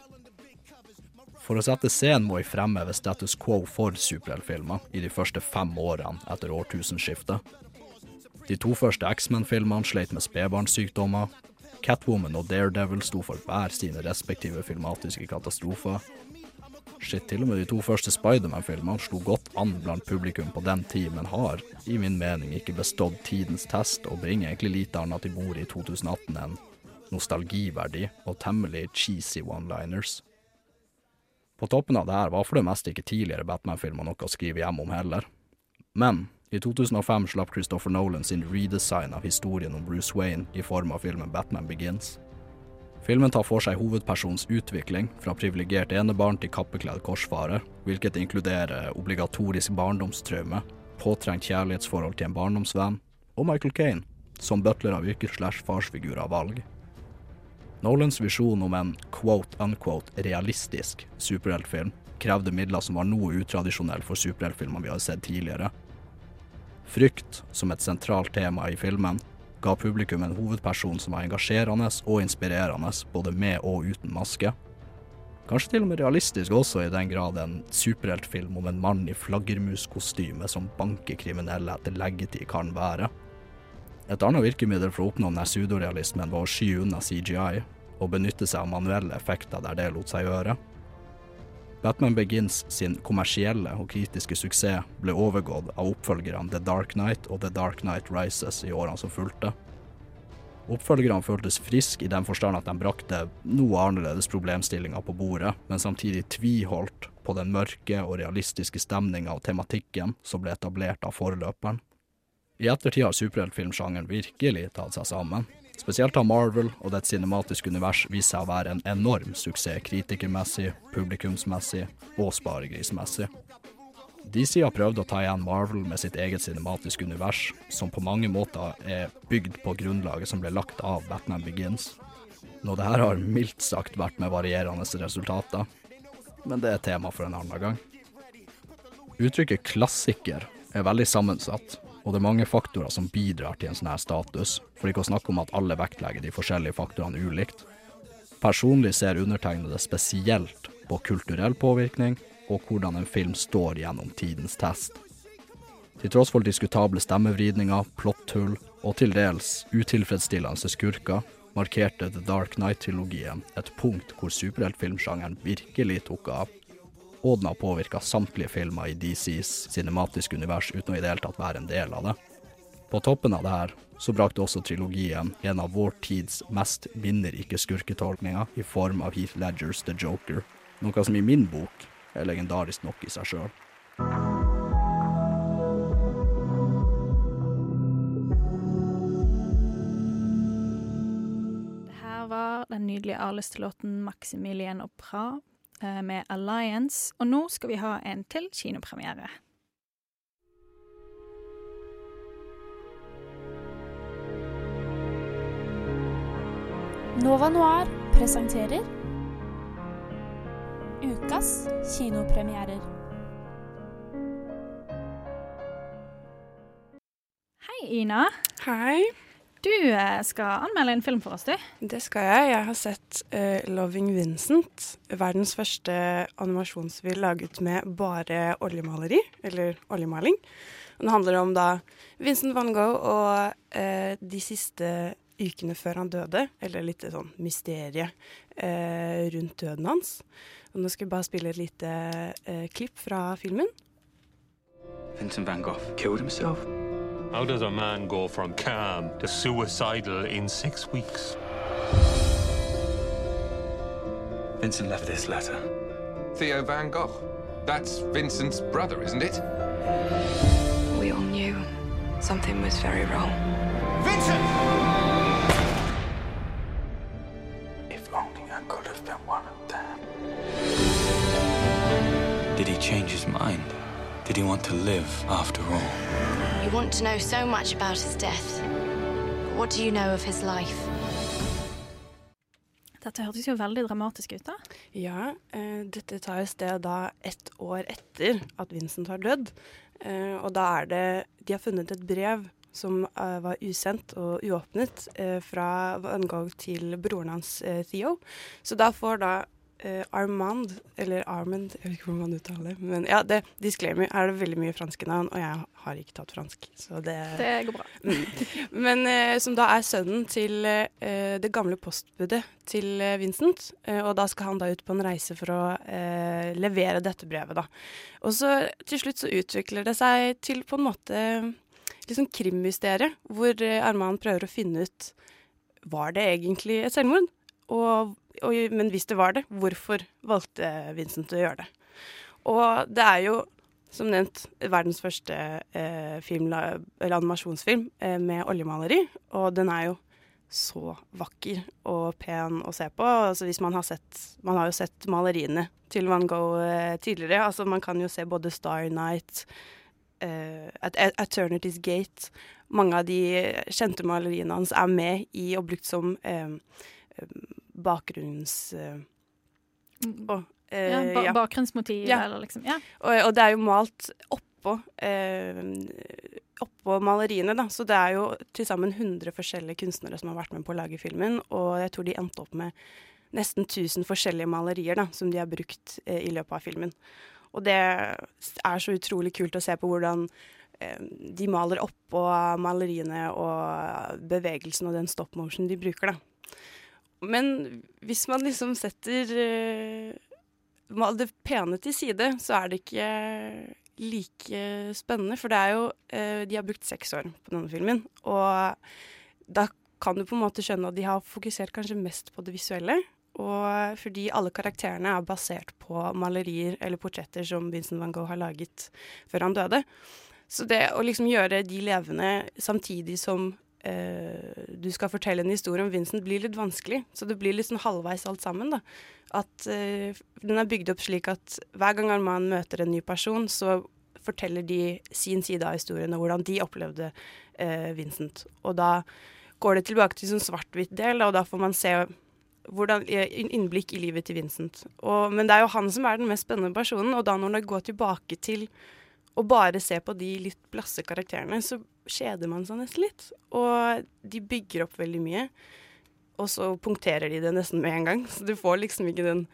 For å sette scenen må jeg fremheve status quo for superheltfilmer i de første fem årene etter årtusenskiftet. De to første X-Men-filmene sleit med spedbarnssykdommer. Catwoman og Daredevil sto for hver sine respektive filmatiske katastrofer. Shit, til og med de to første Spiderman-filmene slo godt an blant publikum på den tid, men har, i min mening, ikke bestått tidens test og bringer egentlig lite annet til bordet i 2018 enn nostalgiverdi og temmelig cheesy one-liners. På toppen av det her var for det meste ikke tidligere Batman-filmer noe å skrive hjem om heller. Men i 2005 slapp Christopher Nolan sin redesign av historien om Bruce Wayne i form av filmen Batman Begins. Filmen tar for seg hovedpersonens utvikling fra privilegert enebarn til kappekledd korsfarer, hvilket inkluderer obligatorisk barndomstraume, påtrengt kjærlighetsforhold til en barndomsvenn, og Michael Kane, som butler av yrke slash farsfigur av valg. Nolans visjon om en quote-unquote realistisk superheltfilm krevde midler som var noe utradisjonelle for superheltfilmer vi har sett tidligere. Frykt som et sentralt tema i filmen ga publikum en hovedperson som var engasjerende og inspirerende, både med og uten maske. Kanskje til og med realistisk også, i den grad en superheltfilm om en mann i flaggermuskostyme som banker kriminelle etter leggetid kan være. Et annet virkemiddel for å oppnå denne pseudorealismen var å sky unna CGI, og benytte seg av manuelle effekter der det lot seg gjøre. Batman Begins sin kommersielle og kritiske suksess ble overgått av oppfølgerne The Dark Knight og The Dark Knight Rises i årene som fulgte. Oppfølgerne føltes friske i den forstand at de brakte noe annerledes problemstillinger på bordet, men samtidig tviholdt på den mørke og realistiske stemninga og tematikken som ble etablert av forløperen. I ettertid har superheltfilmsjangeren virkelig tatt seg sammen. Spesielt har Marvel og dets cinematiske univers vist seg å være en enorm suksess kritikermessig, publikumsmessig og sparegrismessig. DC har prøvd å ta igjen Marvel med sitt eget cinematiske univers, som på mange måter er bygd på grunnlaget som ble lagt av Batman Begins. Nå det her har mildt sagt vært med varierende resultater, men det er tema for en annen gang. Uttrykket klassiker er veldig sammensatt, og det er mange faktorer som bidrar til en sånn her status, for ikke å snakke om at alle vektlegger de forskjellige faktorene ulikt. Personlig ser undertegnede spesielt på kulturell påvirkning og hvordan en film står gjennom tidens test. Til tross for diskutable stemmevridninger, plotthull og til dels utilfredsstillende skurker, markerte The Dark Knight-trilogien et punkt hvor superheltfilmsjangeren virkelig tok av og den har påvirka samtlige filmer i DCs cinematiske univers uten å i det hele tatt være en del av det. På toppen av det her så brakte også trilogien en av vår tids mest minnerike skurketolkninger i form av Heath Ledgers The Joker, noe som i min bok er legendarisk nok i seg sjøl. Det her var den nydelige A-listelåten 'Maximilian og Pra' med Alliance. Og nå skal vi ha en til kinopremiere. Nova Noir presenterer ukas kinopremierer. Hei, Ina. Hei. Du eh, skal anmelde en film for oss, du. Det skal jeg. Jeg har sett uh, 'Loving Vincent'. Verdens første animasjonsfilm laget med bare oljemaleri, eller oljemaling. Den handler om da Vincent van Gogh og uh, de siste ukene før han døde, eller litt sånn mysterie uh, rundt døden hans. Og nå skal vi bare spille et lite klipp fra filmen. Vincent van Gogh killed himself. How does a man go from calm to suicidal in six weeks? Vincent left this letter. Theo Van Gogh. That's Vincent's brother, isn't it? We all knew something was very wrong. Vincent! Did he want to live after all? You want to know so much about his death. But what do you know of his life? Dette hørtes jo veldig dramatisk ut, da. Ja, eh, dette tar jo sted da ett år etter at Vincent har dødd. Eh, og da er det De har funnet et brev som eh, var usendt og uåpnet eh, fra Van Gogh til broren hans eh, Theo. Så da får da eh, Armand, eller Armand, jeg vet ikke hvordan man uttaler det. Men ja, det, disclaimer, her er det veldig mye franske navn, og jeg har ikke tatt fransk. Så det, Det går bra. Mm. Men uh, som da er sønnen til uh, det gamle postbudet til Vincent. Og da skal han da ut på en reise for å levere dette brevet, da. Og så til slutt så utvikler det seg til på en måte litt sånn krimmysterium, hvor Armand prøver å finne ut var det egentlig et selvmord. Og, og, men hvis det var det, hvorfor valgte Vincent å gjøre det? Og det er jo som nevnt, verdens første eh, film, eller animasjonsfilm eh, med oljemaleri. Og den er jo så vakker og pen å se på. Altså hvis man har sett Man har jo sett maleriene til Van Gogh eh, tidligere. Altså man kan jo se både Star Night, eh, Eternity's Gate Mange av de kjente maleriene hans er med i og brukt som eh, bakgrunns... Eh, å, eh, Ja, ba ja. bakgrunnsmotiv, Ja. eller liksom. Ja. Og, og det er jo malt oppå, eh, oppå maleriene, da. Så det er jo til sammen 100 forskjellige kunstnere som har vært med på å lage filmen. Og jeg tror de endte opp med nesten 1000 forskjellige malerier da, som de har brukt eh, i løpet av filmen. Og det er så utrolig kult å se på hvordan eh, de maler oppå maleriene og bevegelsen og den stop motion de bruker, da. Men hvis man liksom setter uh, det pene til side, så er det ikke like spennende. For det er jo uh, De har brukt seks år på denne filmen. Og da kan du på en måte skjønne at de har fokusert kanskje mest på det visuelle. Og fordi alle karakterene er basert på malerier eller portretter som Vincent van Gogh har laget før han døde. Så det å liksom gjøre de levende samtidig som eh, du skal fortelle en historie om Vincent, blir litt vanskelig. Så det blir litt sånn halvveis alt sammen, da. At eh, den er bygd opp slik at hver gang man møter en ny person, så forteller de sin side av historien og hvordan de opplevde eh, Vincent. Og da går det tilbake til sånn svart-hvitt-del, og da får man se hvordan, innblikk i livet til Vincent. Og, men det er jo han som er den mest spennende personen, og da når det går tilbake til å bare se på de litt blasse karakterene, så kjeder man seg nesten litt. Og de bygger opp veldig mye, og så punkterer de det nesten med en gang. Så du får liksom ikke den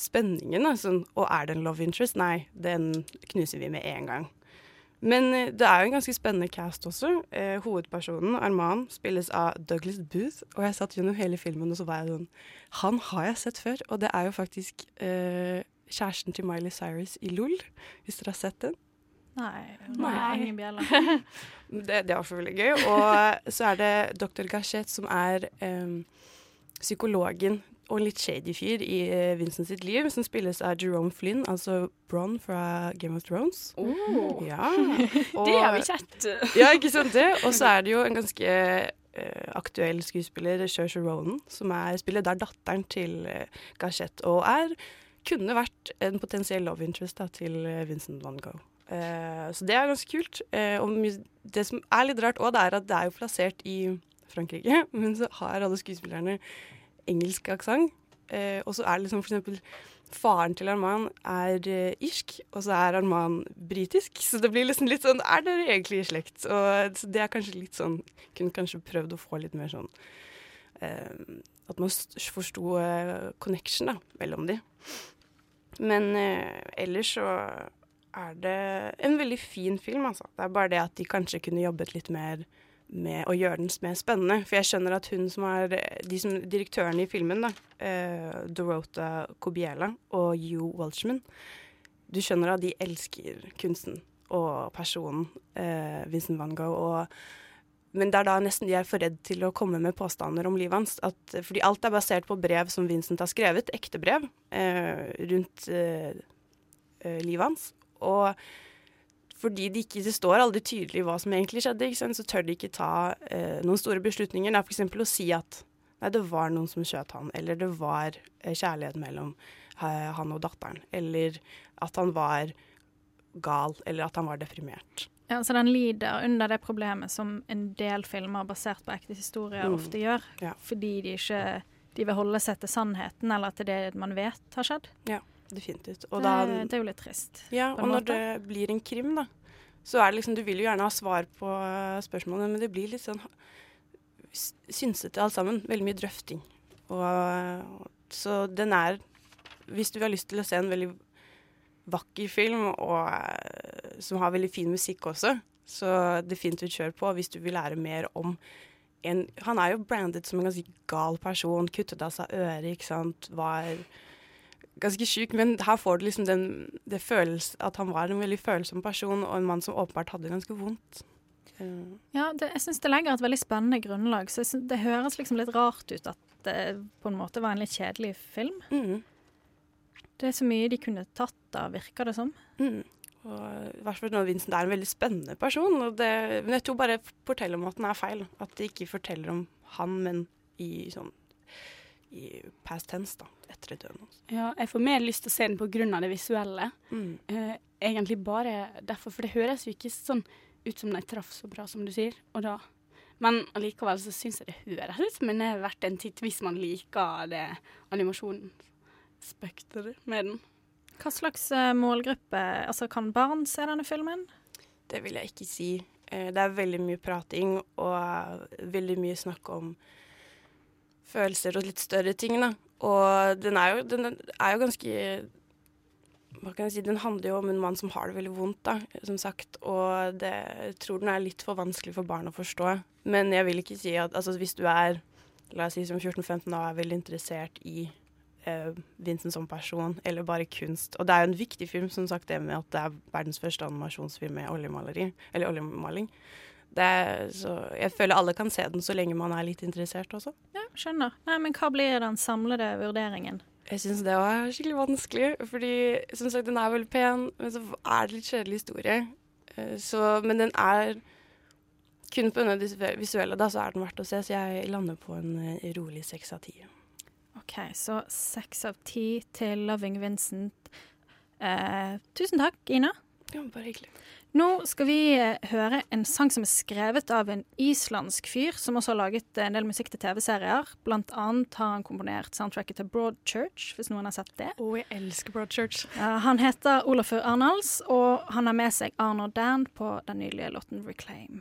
spenningen. Da. Sånn, og er det en love interest? Nei, den knuser vi med en gang. Men eh, det er jo en ganske spennende cast også. Eh, hovedpersonen, Arman, spilles av Douglas Booth. Og jeg satt gjennom hele filmen og så var jeg sånn Han har jeg sett før. Og det er jo faktisk eh, kjæresten til Miley Cyrus i LOL, hvis dere har sett den. Nei. Nei. Ingen bjeller. Det, det var for veldig gøy. Og så er det dr. Gachet, som er um, psykologen og en litt shady fyr i eh, Vincent sitt liv, som spilles av Jerome Flynn, altså Bronn fra Game of Thrones. Oh. Ja. Det har vi sett. ja, ikke sant det? Og så er det jo en ganske uh, aktuell skuespiller, Saoirse Ronan, som er, spiller der datteren til uh, Gachette og er kunne vært en potensiell love interest da, til eh, Vincent van Gogh. Eh, så det er ganske kult. Eh, og det som er litt rart òg, det er at det er jo plassert i Frankrike, men så har alle skuespillerne engelsk aksent. Eh, og så er det liksom for eksempel Faren til Arman er irsk, og så er Arman britisk. Så det blir liksom litt sånn Er dere egentlig i slekt? Og så det er kanskje litt sånn Kunne kanskje prøvd å få litt mer sånn At man forsto connection da, mellom de. Men ellers så er det en veldig fin film, altså. Det er bare det at de kanskje kunne jobbet litt mer med å gjøre den mer spennende. For jeg skjønner at hun som er de som, Direktørene i filmen, da, eh, Dorota Kobiela og Hugh Walshman, du skjønner at de elsker kunsten og personen eh, Vincent van Gogh. og men det er da nesten de er for redd til å komme med påstander om livet hans. At, fordi alt er basert på brev som Vincent har skrevet, ekte brev, eh, rundt eh, eh, livet hans. Og fordi det ikke det står aldri tydelig hva som egentlig skjedde, så tør de ikke ta eh, noen store beslutninger. Det er f.eks. å si at nei, det var noen som skjøt han, eller det var eh, kjærlighet mellom eh, han og datteren, eller at han var gal, eller at han var deprimert. Ja, så den lider under det problemet som en del filmer basert på ekte historier Mm. ofte gjør. Ja. Fordi de ikke de vil holde seg til sannheten, eller til det man vet har skjedd. Ja, definitivt. Og det, da- det er jo litt trist. Ja, og når det blir en krim, da, så er det liksom Du vil jo gjerne ha svar på eh, spørsmålene, men det blir litt sånn synsete alt sammen. Veldig mye drøfting. Og, eh, så den er Hvis du har lyst til å se en veldig vakker film og, eh, som har veldig fin musikk også, så definitivt kjør på hvis du vil lære mer om en Han er jo brandet som en ganske gal person. Kuttet av seg øret, ikke sant. Var ganske sjuk, men her får du liksom den, det føles at han var en veldig følsom person, og en mann som åpenbart hadde det ganske vondt. Eh, Ja, det, jeg syns det legger et veldig spennende grunnlag. Så synes, det høres liksom litt rart ut at det på en måte var en litt kjedelig film. Mm. Det er så mye de kunne tatt av, virker det som. Mm. Og i hvert fall når Vincent er en veldig spennende person. Og det, men jeg tror bare forteller om at den er feil. At de ikke forteller om han, men i sånn i past tense, da, etter døden hans. Ja, jeg får mer lyst til å se den pga. det visuelle. Mm. Eh, egentlig bare derfor, for det høres jo ikke sånn ut som de traff så bra som du sier. Og da. Men allikevel så syns jeg det høres ut som en er verdt en titt hvis man liker det animasjonsspekteret med den. Hva slags eh, målgruppe Altså, kan barn se denne filmen? Det vil jeg ikke si. Eh, Det er veldig mye prating og eh, veldig mye snakk om følelser og litt større ting, da. Og den er jo, den er jo ganske Hva kan jeg si? Den handler jo om en mann som har det veldig vondt, da, som sagt. Og det, jeg tror den er litt for vanskelig for barn å forstå. Men jeg vil ikke si at altså, hvis du er la oss si som 14-15 og er veldig interessert i eh, Vincent som person, eller bare kunst. Og det er jo en viktig film, som sagt, det med at det er verdens første animasjonsfilm med oljemaleri, eller oljemaling. Det er, så jeg føler alle kan se den så lenge man er litt interessert også. Ja, skjønner. Nei, men hva blir den samlede vurderingen? Jeg syns det var skikkelig vanskelig, fordi som sagt, den er veldig pen, men så er det litt kjedelig historie. Eh, Så, men den er kun på grunn visuelle, da, så er den verdt å se. Så jeg lander på en eh, rolig seks av ti. OK, så seks av ti til Loving Vincent. Eh, tusen takk, Ina. Ja, bare hyggelig. Nå skal vi eh, høre en sang som er skrevet av en islandsk fyr, som også har laget en del musikk til TV-serier. Blant annet har han komponert soundtracket til Broadchurch, hvis noen har sett det. Å, jeg elsker Broadchurch. Han heter Olafur Arnalds, og han har med seg Arno Dan på den nydelige låten 'Reclaim'.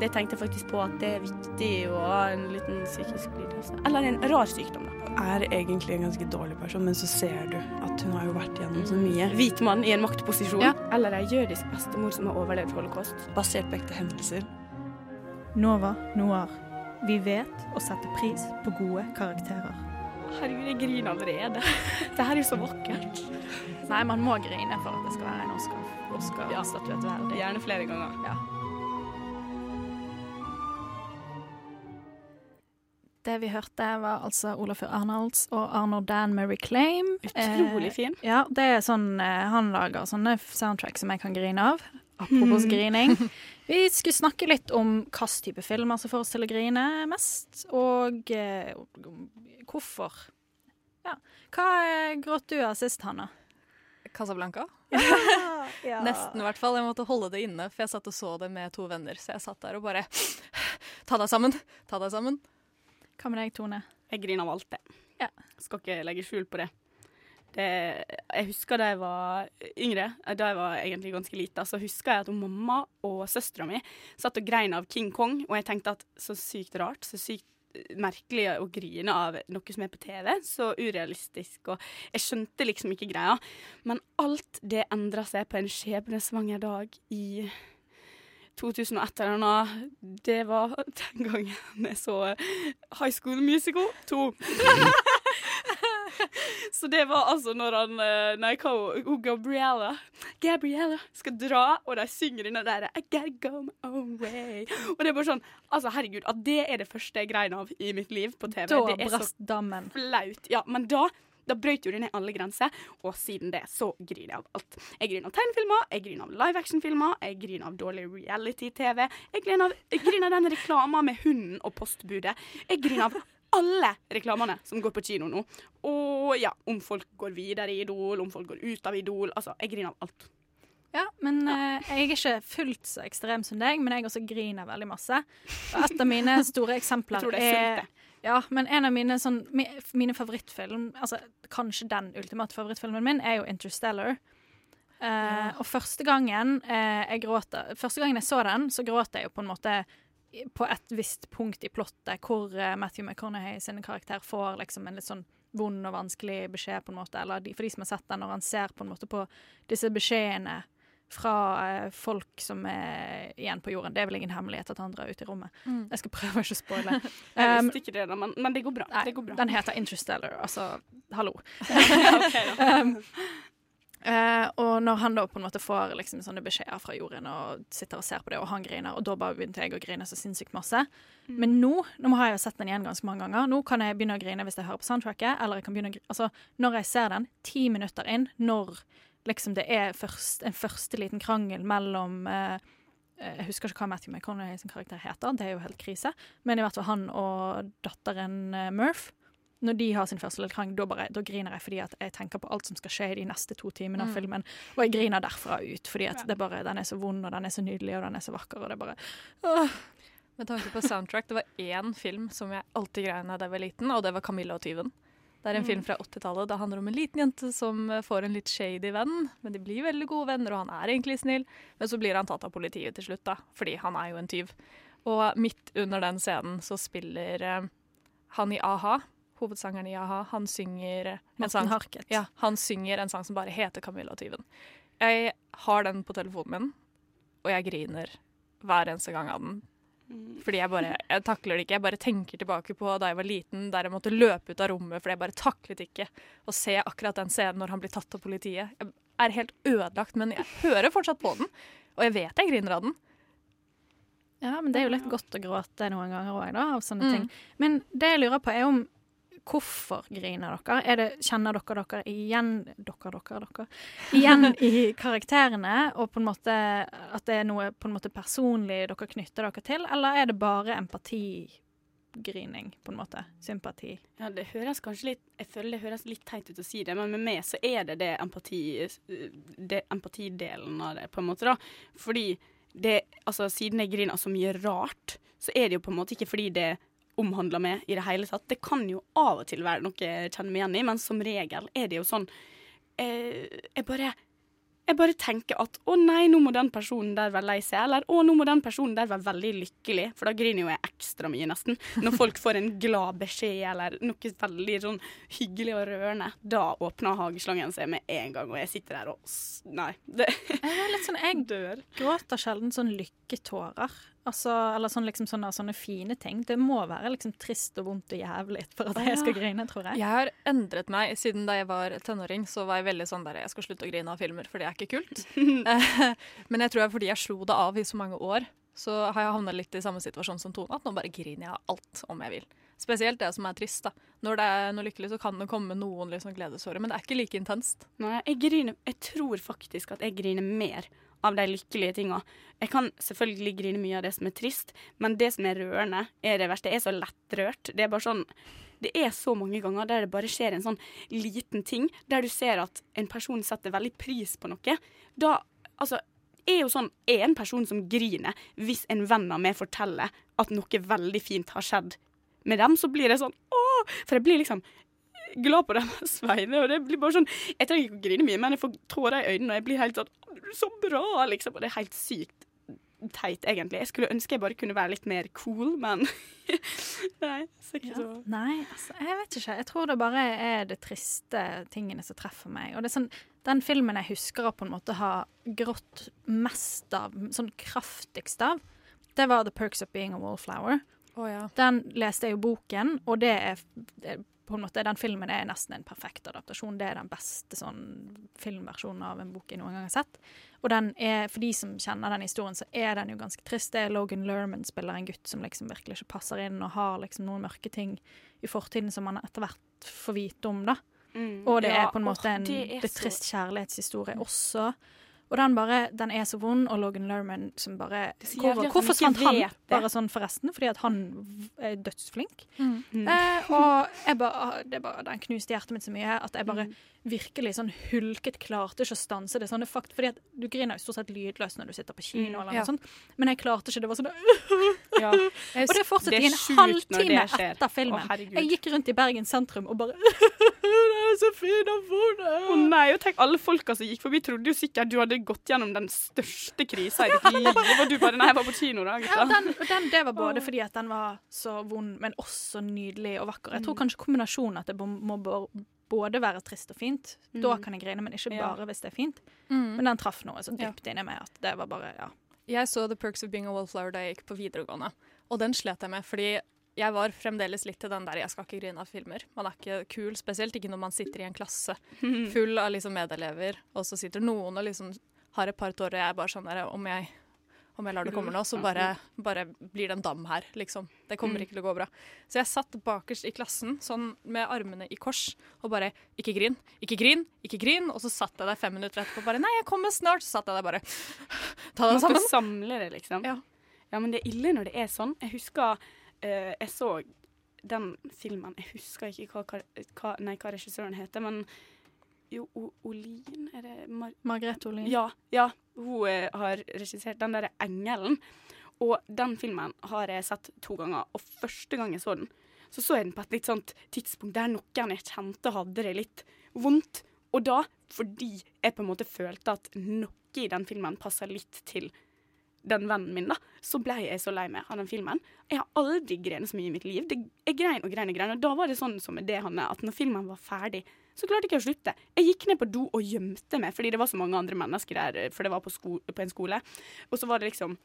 Det tenkte jeg faktisk på at det er viktig å ha en liten psykisk lidelse. Eller en rar sykdom, da. Er egentlig en ganske dårlig person, men så ser du at hun har jo vært gjennom så mye. Hvit mann i en maktposisjon. Ja. Eller ei jødisk bestemor som har overlevd holocaust. Basert på ekte hendelser. Nova Noir. Vi vet å sette pris på gode karakterer. Herregud, jeg griner allerede. Det her er jo så vakkert. Nei, man må grine for at det skal være en Oscar. Oscar ja. verdig. Gjerne flere ganger. Ja. Det vi hørte, var altså Olafur Arnolds og Arnold Dan med 'Reclaim'. Utrolig fin. Eh, ja, det er sånn eh, Han lager sånne soundtrack som jeg kan grine av. Apropos Mm. grining. Vi skulle snakke litt om hvilken type filmer som får oss til å grine mest, og eh, hvorfor. Ja. Hva eh, gråt du av sist, Hanna? Casablanca. ja. Nesten, i hvert fall. Jeg måtte holde det inne, for jeg satt og så det med to venner. Så jeg satt der og bare Ta deg sammen! Ta deg sammen. Hva med deg, Tone? Jeg griner av alt, det. Ja. Skal ikke legge skjul på det. det. Jeg husker da jeg var yngre, da jeg var egentlig ganske lita, så husker jeg at mamma og søstera mi satt og grein av King Kong, og jeg tenkte at så sykt rart, så sykt merkelig å grine av noe som er på TV. Så urealistisk, og jeg skjønte liksom ikke greia. Men alt det endra seg på en skjebnesvanger dag i 2001 eller noe. Det var den gangen jeg så High School Musical 2. Så det var altså når han eh, Nei, hva hun Gabriella Gabriella skal dra, og de synger den der I gotta go my own way. Og det er bare sånn Altså, herregud, at det er det første jeg grein av i mitt liv på TV. Da brast dammen. flaut. Ja, men da da brøt jo det ned alle grenser, og siden det så griner jeg av alt. Jeg griner av tegnefilmer, jeg griner av live action-filmer, jeg griner av dårlig reality-TV. Jeg griner av, jeg griner av den reklama med hunden og postbudet. Jeg griner av alle reklamene som går på kino nå. Og ja, om folk går videre i Idol, om folk går ut av Idol. Altså, jeg griner av alt. Ja, men eh, jeg er ikke fullt så ekstrem som deg, men jeg også griner veldig masse. Og et av mine store eksempler Jeg tror det er det. Ja, men en av mine, sånn, mine favorittfilm Altså kanskje den ultimate favorittfilmen min er jo Interstellar. Eh, Og første gangen eh, jeg gråter, Første gangen jeg så den, så gråt jeg jo på en måte på et visst punkt i plottet hvor eh, Matthew McConaughey sin karakter får liksom en litt sånn vond og vanskelig beskjed, på en måte. Eller de, for de som har sett den, når han ser på en måte på disse beskjedene fra eh, folk som er igjen på jorden. Det er vel ingen hemmelighet at han drar ut i rommet. Mm. Jeg skal prøve å ikke spoile. Jeg Um, visste ikke det, da, men, men det går bra. Nei, det går bra. Den heter Interstellar, altså hallo. Um, uh, og når han da på en måte får liksom sånne beskjeder fra jorden og sitter og ser på det, og han griner, og da bare begynte jeg å grine så sinnssykt masse. Men nå nå har jeg jo sett den igjen ganske mange ganger. Nå kan jeg begynne å grine hvis jeg hører på soundtracket, eller jeg kan begynne å grine Altså, når jeg ser den ti minutter inn, når liksom det er først, en første liten krangel mellom eh, eh, Jeg husker ikke hva Matthew McConaughey sin karakter heter, det er jo helt krise. Men i hvert fall han og datteren eh, Murph. Når de har sin første lille krangel, da, bare, da griner jeg fordi jeg tenker på alt som skal skje i de neste to timene av Mm. filmen. Og jeg griner derfra ut, fordi at det bare, den er så vond, og den er så nydelig, og den er så vakker, og det er bare åh. Med tanke på soundtrack, det var én film som jeg alltid greina da jeg var liten, og det var 'Camilla og tyven'. Det er en Mm. film fra 80-tallet. Det handler om en liten jente som eh, får en litt shady venn, men de blir veldig gode venner, og han er egentlig snill. Men så blir han tatt av politiet til slutt, da, fordi han er jo en tyv. Og midt under den scenen så spiller eh, han i a-ha, hovedsangeren i a-ha, han synger eh, en Morten sang Harket. Ja, han synger en sang som bare heter 'Camilla og tyven'. Jeg har den på telefonen min, og jeg griner hver eneste gang av den. Fordi jeg bare, jeg takler det ikke. Jeg bare tenker tilbake på da jeg var liten, der jeg måtte løpe ut av rommet fordi jeg bare taklet ikke å se akkurat den scenen når han blir tatt av politiet. Jeg er helt ødelagt, men jeg hører fortsatt på den. Og jeg vet jeg griner av den. Ja, men det er jo litt godt å gråte noen ganger òg, da, av sånne Mm. ting. Men det jeg lurer på, er om hvorfor griner dere? Er det, kjenner dere dere igjen dere, dere, dere, igjen i karakterene, og på en måte at det er noe på en måte personlig dere knytter dere til, eller er det bare empatigrining, på en måte? Sympati? Ja, det høres kanskje litt Jeg føler det høres litt teit ut å si det, men med meg så er det det, empati, det empatidelen av det, på en måte, da. Fordi det Altså, siden jeg griner så mye rart, så er det jo på en måte ikke fordi det omhandler meg i det hele tatt. Det kan jo av og til være noe jeg kjenner meg igjen i, men som regel er det jo sånn eh, Jeg bare jeg bare tenker at å nei, nå må den personen der være lei seg, eller å nå må den personen der være veldig lykkelig, for da griner jo jeg ekstra mye, nesten. Når folk får en glad beskjed eller noe veldig sånn hyggelig og rørende, da åpner hageslangen seg med en gang, og jeg sitter der og Nei. Det, Jeg er litt sånn, jeg dør. gråter sjelden sånn lykketårer. Altså, eller sånn, liksom, sånne, sånne fine ting. Det må være liksom trist og vondt og jævlig for at jeg skal grine, tror jeg. Jeg har endret meg. Siden da jeg var tenåring, så var jeg veldig sånn der jeg skal slutte å grine av filmer, for det er ikke kult. Men jeg tror det er fordi jeg slo det av i så mange år, så har jeg havna litt i samme situasjon som Tone, at nå bare griner jeg av alt om jeg vil. Spesielt det som er trist. da. Når det er noe lykkelig, så kan det komme noen liksom gledesårer, men det er ikke like intenst. Nei, jeg griner Jeg tror faktisk at jeg griner mer av de lykkelige tinga. Jeg kan selvfølgelig grine mye av det som er trist, men det som er rørende, er det verste. Jeg er så lettrørt. Det er bare sånn Det er så mange ganger der det bare skjer en sånn liten ting, der du ser at en person setter veldig pris på noe. Da Altså, er jo sånn Er en person som griner hvis en venn av meg forteller at noe veldig fint har skjedd med dem, så blir det sånn Åh! For jeg blir liksom glad på deres vegne. Og det blir bare sånn Jeg trenger ikke å grine mye, men jeg får tårer i øynene, og jeg blir helt sånn «Å, du er Så bra, liksom. Og det er helt sykt teit, egentlig. Jeg skulle ønske jeg bare kunne være litt mer cool, men Nei, så ikke så Nei, altså, jeg vet ikke. Jeg tror det bare er det triste tingene som treffer meg. Og det er sånn, Den filmen jeg husker å på en måte ha grått mest av, sånn kraftigst av, det var The Perks of Being a Wallflower. Den leste jeg jo boken, og det er, det er på en måte, den filmen er nesten en perfekt adaptasjon. Det er den beste sånn, filmversjonen av en bok jeg noen gang har sett. Og den er, for de som kjenner den historien, så er den jo ganske trist. Det er Logan Lerman spiller en gutt som liksom virkelig ikke passer inn, og har liksom noen mørke ting i fortiden som man etter hvert får vite om, da. Mm, Og det ja, er på en måte en det er det trist kjærlighetshistorie også. Og den bare, den er så vond, og Logan Lerman som bare Hvorfor, han hvorfor ikke han bare sånn forresten? Fordi at han er dødsflink. Mm. Eh, og jeg bare, det bare, den knuste hjertet mitt så mye at jeg bare Mm. virkelig sånn hulket klarte ikke å stanse det. Sånn, det fakt, fordi at du griner jo stort sett lydløst når du sitter på kino, Mm, eller ja. noe sånt. Men jeg klarte ikke. Det var sånn Ja. Og det fortsatte i en halvtime etter filmen. Å, jeg gikk rundt i Bergen sentrum og bare Det er så fint å få det! Å nei, og tenk alle folka som gikk forbi, trodde jo sikkert du hadde gått gjennom den største krisa i ditt liv. Og du bare Nei, jeg var på kino da, Ja, den, den, det var både fordi at den var så vond, men også nydelig og vakker. Jeg tror Mm. kanskje kombinasjonen at det må- både være trist og fint. Da Mm. kan jeg grine, men ikke Ja. bare hvis det er fint. Mm. Men den traff noe så Ja. dypt inni meg at det var bare Ja. Jeg så The Perks of Being a Wallflower da jeg gikk på videregående, og den slet jeg med fordi jeg var fremdeles litt til den der 'jeg skal ikke grine av filmer'. Man er ikke kul, spesielt ikke når man sitter i en klasse full av liksom medelever, og så sitter noen og liksom har et par tårer, og jeg er bare sånn der om jeg, om jeg lar det komme nå, så bare, bare blir det en dam her, liksom. Det kommer Mm. ikke til å gå bra. Så jeg satt bakerst i klassen sånn med armene i kors og bare Ikke grin, ikke grin, ikke grin. Og så satt jeg der fem minutter etterpå bare Nei, jeg kommer snart. Så satt jeg der bare Ta Måtte sammen. samle det, liksom. Ja. ja, men det er ille når det er sånn. Jeg husker Uh, jeg så den filmen Jeg husker ikke hva, hva, nei, hva regissøren heter, men jo, O- Olin Er det Mar Margrethe Olin. Ja. ja hun eh, har regissert den derre 'Engelen'. Og den filmen har jeg sett to ganger, og første gang jeg så den, så så jeg den på et litt sånt tidspunkt der noen jeg kjente hadde det litt vondt. Og da, fordi jeg på en måte følte at noe i den filmen passa litt til den vennen min, da, så ble jeg så lei meg av den filmen. Jeg har aldri grenet så mye i mitt liv. Det, jeg grein og grein og grein. Og da var det sånn som med det, Hanne, at når filmen var ferdig, så klarte jeg ikke å slutte. Jeg gikk ned på do og gjemte meg, fordi det var så mange andre mennesker der, for det var på, sko på en skole. Og så var det liksom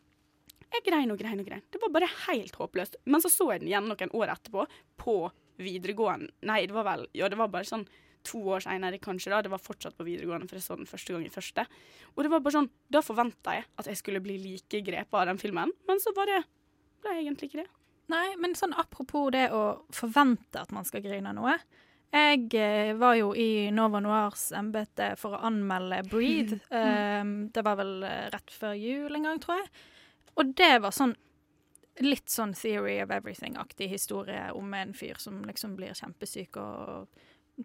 Jeg grein og grein og grein. Det var bare helt håpløst. Men så så jeg den igjen noen år etterpå, på videregående. Nei, det var vel Ja, det var bare sånn to år seinere, kanskje. da, Det var fortsatt på videregående, for jeg så den første gang i første. Og det var bare sånn, Da forventa jeg at jeg skulle bli like grepet av den filmen, men så bare ble jeg egentlig ikke det. Nei, men sånn apropos det å forvente at man skal grine av noe. Jeg eh, var jo i Nova Noirs embete for å anmelde Breed. Um, det var vel eh, rett før jul en gang, tror jeg. Og det var sånn litt sånn Theory of Everything-aktig historie om en fyr som liksom blir kjempesyk og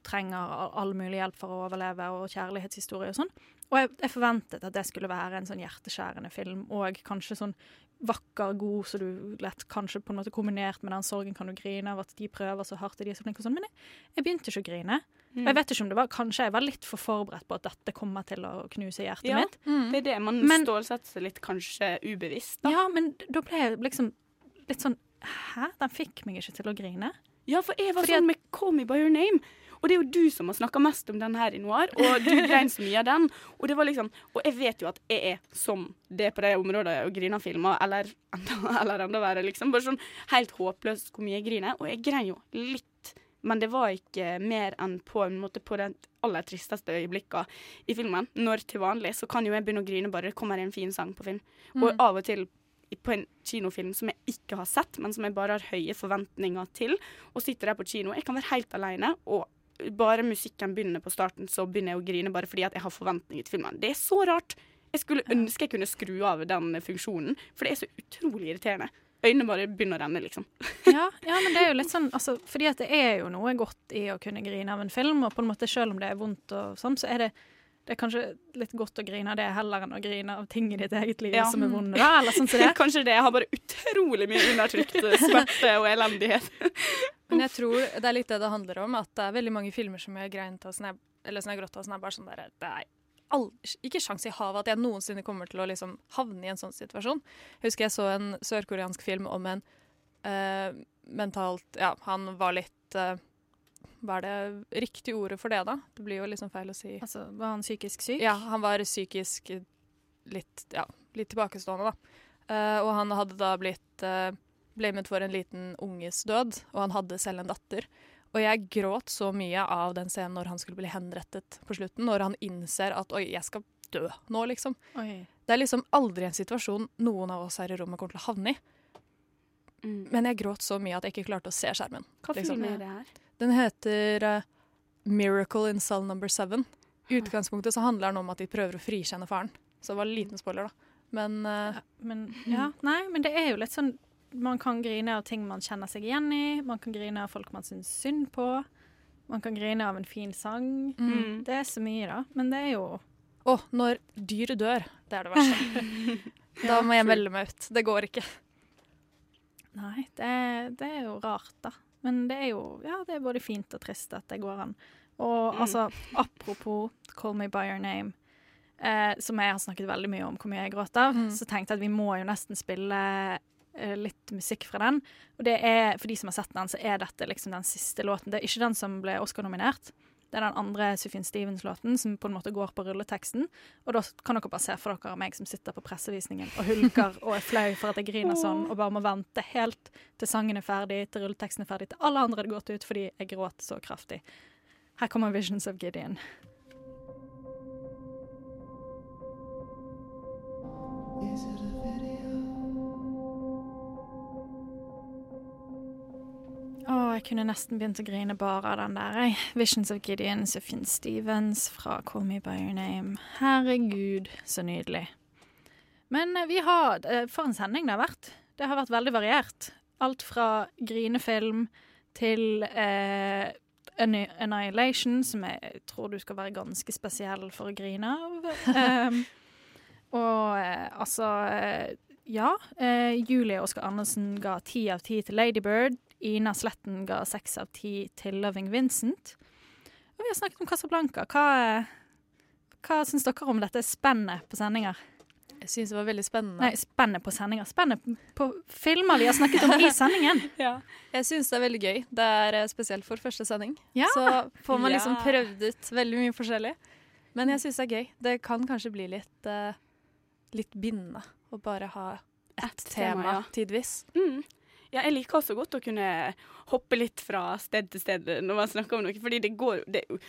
trenger all mulig hjelp for å overleve, og kjærlighetshistorie og sånn. Og jeg, jeg forventet at det skulle være en sånn hjerteskjærende film, og kanskje sånn vakker, god, så du lett kanskje på en måte kombinert med den sorgen kan du grine av at de prøver så hardt, og de er så flinke og sånn. Men jeg, jeg begynte ikke å grine. Mm. Og jeg vet ikke om det var Kanskje jeg var litt for forberedt på at dette kommer til å knuse hjertet Ja, mitt. det er det. Man Men- stålsetter seg litt kanskje ubevisst. Da. Ja, men da ble jeg liksom litt sånn Hæ? Den fikk meg ikke til å grine. Ja, for jeg var Fordi sånn med Call Me By Your Name. Og det er jo du som har snakka mest om den her i Noir, og du grein så mye av den. Og det var liksom, og jeg vet jo at jeg er som det på det området og griner filmer, eller enda, eller enda verre, liksom. Bare sånn helt håpløst hvor mye jeg griner. Og jeg grein jo litt, men det var ikke mer enn på en måte på den aller tristeste øyeblikka i filmen. Når til vanlig så kan jo jeg begynne å grine bare det kommer en fin sang på film. Og Mm. av og til på en kinofilm som jeg ikke har sett, men som jeg bare har høye forventninger til, og sitter der på kino. Jeg kan være helt alene, og bare musikken begynner på starten, så begynner jeg å grine bare fordi at jeg har forventninger til filmen. Det er så rart. Jeg skulle ønske jeg kunne skru av den funksjonen, for det er så utrolig irriterende. Øynene bare begynner å renne, liksom. Ja, ja, men det er jo litt sånn altså, Fordi at det er jo noe godt i å kunne grine av en film, og på en måte selv om det er vondt og sånn, så er det det er kanskje litt godt å grine av det heller enn å grine av ting i ditt eget liv Ja. som er vonde, da, eller sånn som det. Kanskje det. Jeg har bare utrolig mye undertrykt smerte og elendighet. Men jeg tror det er litt det det handler om, at det er veldig mange filmer som jeg grein av, jeg, eller som jeg gråt av, som er bare sånn der Det er aldri, ikke sjans i havet at jeg noensinne kommer til å liksom havne i en sånn situasjon. Jeg husker jeg så en sørkoreansk film om en uh, mentalt Ja, han var litt uh, Hva er det riktige ordet for det, da? Det blir jo liksom feil å si. Altså, Var han psykisk syk? Ja, han var psykisk litt, ja, litt tilbakestående, da. Uh, og han hadde da blitt uh, blamet for en liten unges død, og han hadde selv en datter. Og jeg gråt så mye av den scenen når han skulle bli henrettet på slutten, når han innser at oi, jeg skal dø nå, liksom. Oi. Det er liksom aldri en situasjon noen av oss her i rommet kommer til å havne i. Men jeg gråt så mye at jeg ikke klarte å se skjermen. Hva liksom. film er det her? Den heter uh, 'Miracle in Cell Number Seven'. I utgangspunktet så handler den om at de prøver å frikjenne faren. Så det var en liten spoiler, da. Men, eh, Men ja, nei, men det er jo litt sånn Man kan grine av ting man kjenner seg igjen i. Man kan grine av folk man syns synd på. Man kan grine av en fin sang. Mm. Det er så mye, da. Men det er jo Å, når dyr dør. Det er det verste. da må jeg melde meg ut. Det går ikke. Nei, det, det er jo rart, da. Men det er jo Ja, det er både fint og trist at det går an. Og Mm. altså, apropos Call Me By Your Name, eh, som jeg har snakket veldig mye om hvor mye jeg gråt av, så tenkte jeg at vi må jo nesten spille litt musikk fra den. Og det er, for de som har sett den, så er dette liksom den siste låten. Det er ikke den som ble Oscar-nominert. Det er den andre Sufjan Stevens-låten som på en måte går på rulleteksten. Og da kan dere bare se for dere meg som sitter på pressevisningen og hulker og er flau for at jeg griner sånn, og bare må vente helt til sangen er ferdig, til rulleteksten er ferdig, til alle andre hadde gått ut fordi jeg gråt så kraftig. Her kommer 'Visions of Gideon'. Is it a jeg kunne nesten begynt å grine bare av den der. jeg. 'Visions of Gideon', Sufjan Stevens fra 'Call Me By Your Name'. Herregud, så nydelig. Men eh, vi har eh, For en sending det har vært. Det har vært veldig variert. Alt fra grinefilm til eh, 'Annihilation', som jeg tror du skal være ganske spesiell for å grine av. um, og eh, altså eh, Ja. Eh, Julie Oskar Andersen ga ti av ti til 'Ladybird'. Ina Sletten ga seks av ti til 'Loving Vincent'. Og vi har snakket om Casablanca. Hva, hva syns dere om dette spennet på sendinger? Jeg syns det var veldig spennende. Nei, spennet på sendinger. Spennet på filmer vi har snakket om i sendingen. Jeg syns det er veldig gøy. Det er eh, spesielt for første sending. Ja. Så får man liksom Ja. prøvd ut veldig mye forskjellig. Men jeg syns det er gøy. Det kan kanskje bli litt, uh, litt bindende å bare ha ett tema, tema, ja. tidvis. Mm. Ja, jeg liker også godt å kunne hoppe litt fra sted til sted når man snakker om noe, fordi det går Det er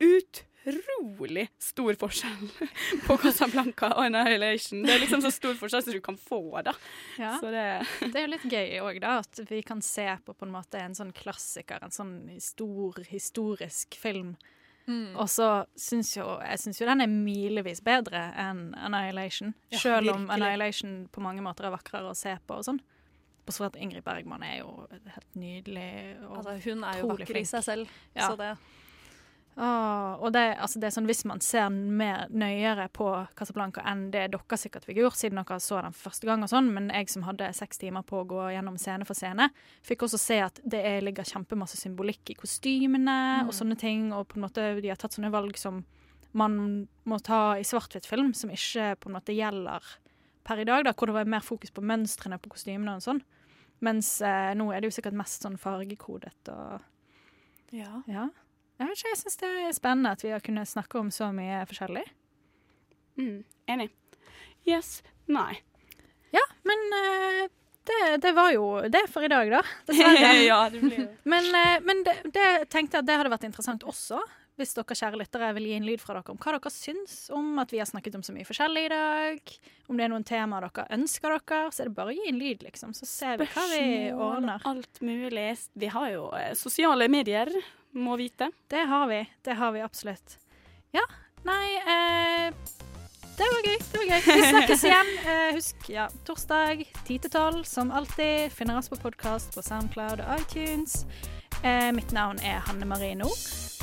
utrolig stor forskjell på Casablanca og Annihilation. Det er liksom så stor forskjell som du kan få, da. Ja. Så det Det er jo litt gøy òg, da, at vi kan se på på en måte en sånn klassiker, en sånn stor historisk film. Mm. Og så syns jo jeg syns jo den er milevis bedre enn Annihilation. Ja, Selv om virkelig. Annihilation på mange måter er vakrere å se på og sånn. Bortsett så at Ingrid Bergman er jo helt nydelig. Og Altså, hun er jo vakker i seg selv, Ja. så det Åh, og det, altså det er sånn, Hvis man ser mer nøyere på Casablanca enn det dere sikkert fikk gjort, siden dere så den første gang, og sånn, men jeg som hadde seks timer på å gå gjennom scene for scene, fikk også se at det er, ligger kjempemasse symbolikk i kostymene Mm. og sånne ting. Og på en måte de har tatt sånne valg som man må ta i svart-hvitt-film, som ikke på en måte gjelder per i dag, da, hvor det var mer fokus på mønstrene på kostymene og sånn. Mens eh, nå er det jo sikkert mest sånn fargekodet og Ja. ja. Jeg vet ikke, jeg syns det er spennende at vi har kunnet snakke om så mye forskjellig. Mm, enig. Yes. Nei. Ja, men eh, det, det var jo det for i dag, da. Dessverre. Ja, det blir det. Men, eh, men det, det tenkte jeg at det hadde vært interessant også. Hvis dere kjære lyttere vil gi en lyd fra dere om hva dere syns om at vi har snakket om så mye forskjellig i dag. Om det er noen temaer dere ønsker dere, så er det bare å gi en lyd, liksom. Så ser vi hva vi ordner. alt mulig. Vi har jo eh, sosiale medier, må vite. Det har vi. Det har vi absolutt. Ja, nei eh, Det var gøy. det var gøy. Vi snakkes igjen. Eh, husk, ja, torsdag 10 til 12, som alltid. Finner oss på podkast på Soundcloud og iTunes. Eh, mitt navn er Hanne Marie Nord.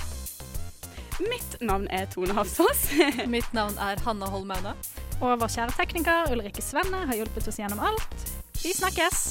Mitt navn er Tone Hafsås. Mitt navn er Hanna Holmaune. Og vår kjære tekniker Ulrikke Svenne har hjulpet oss gjennom alt. Vi snakkes!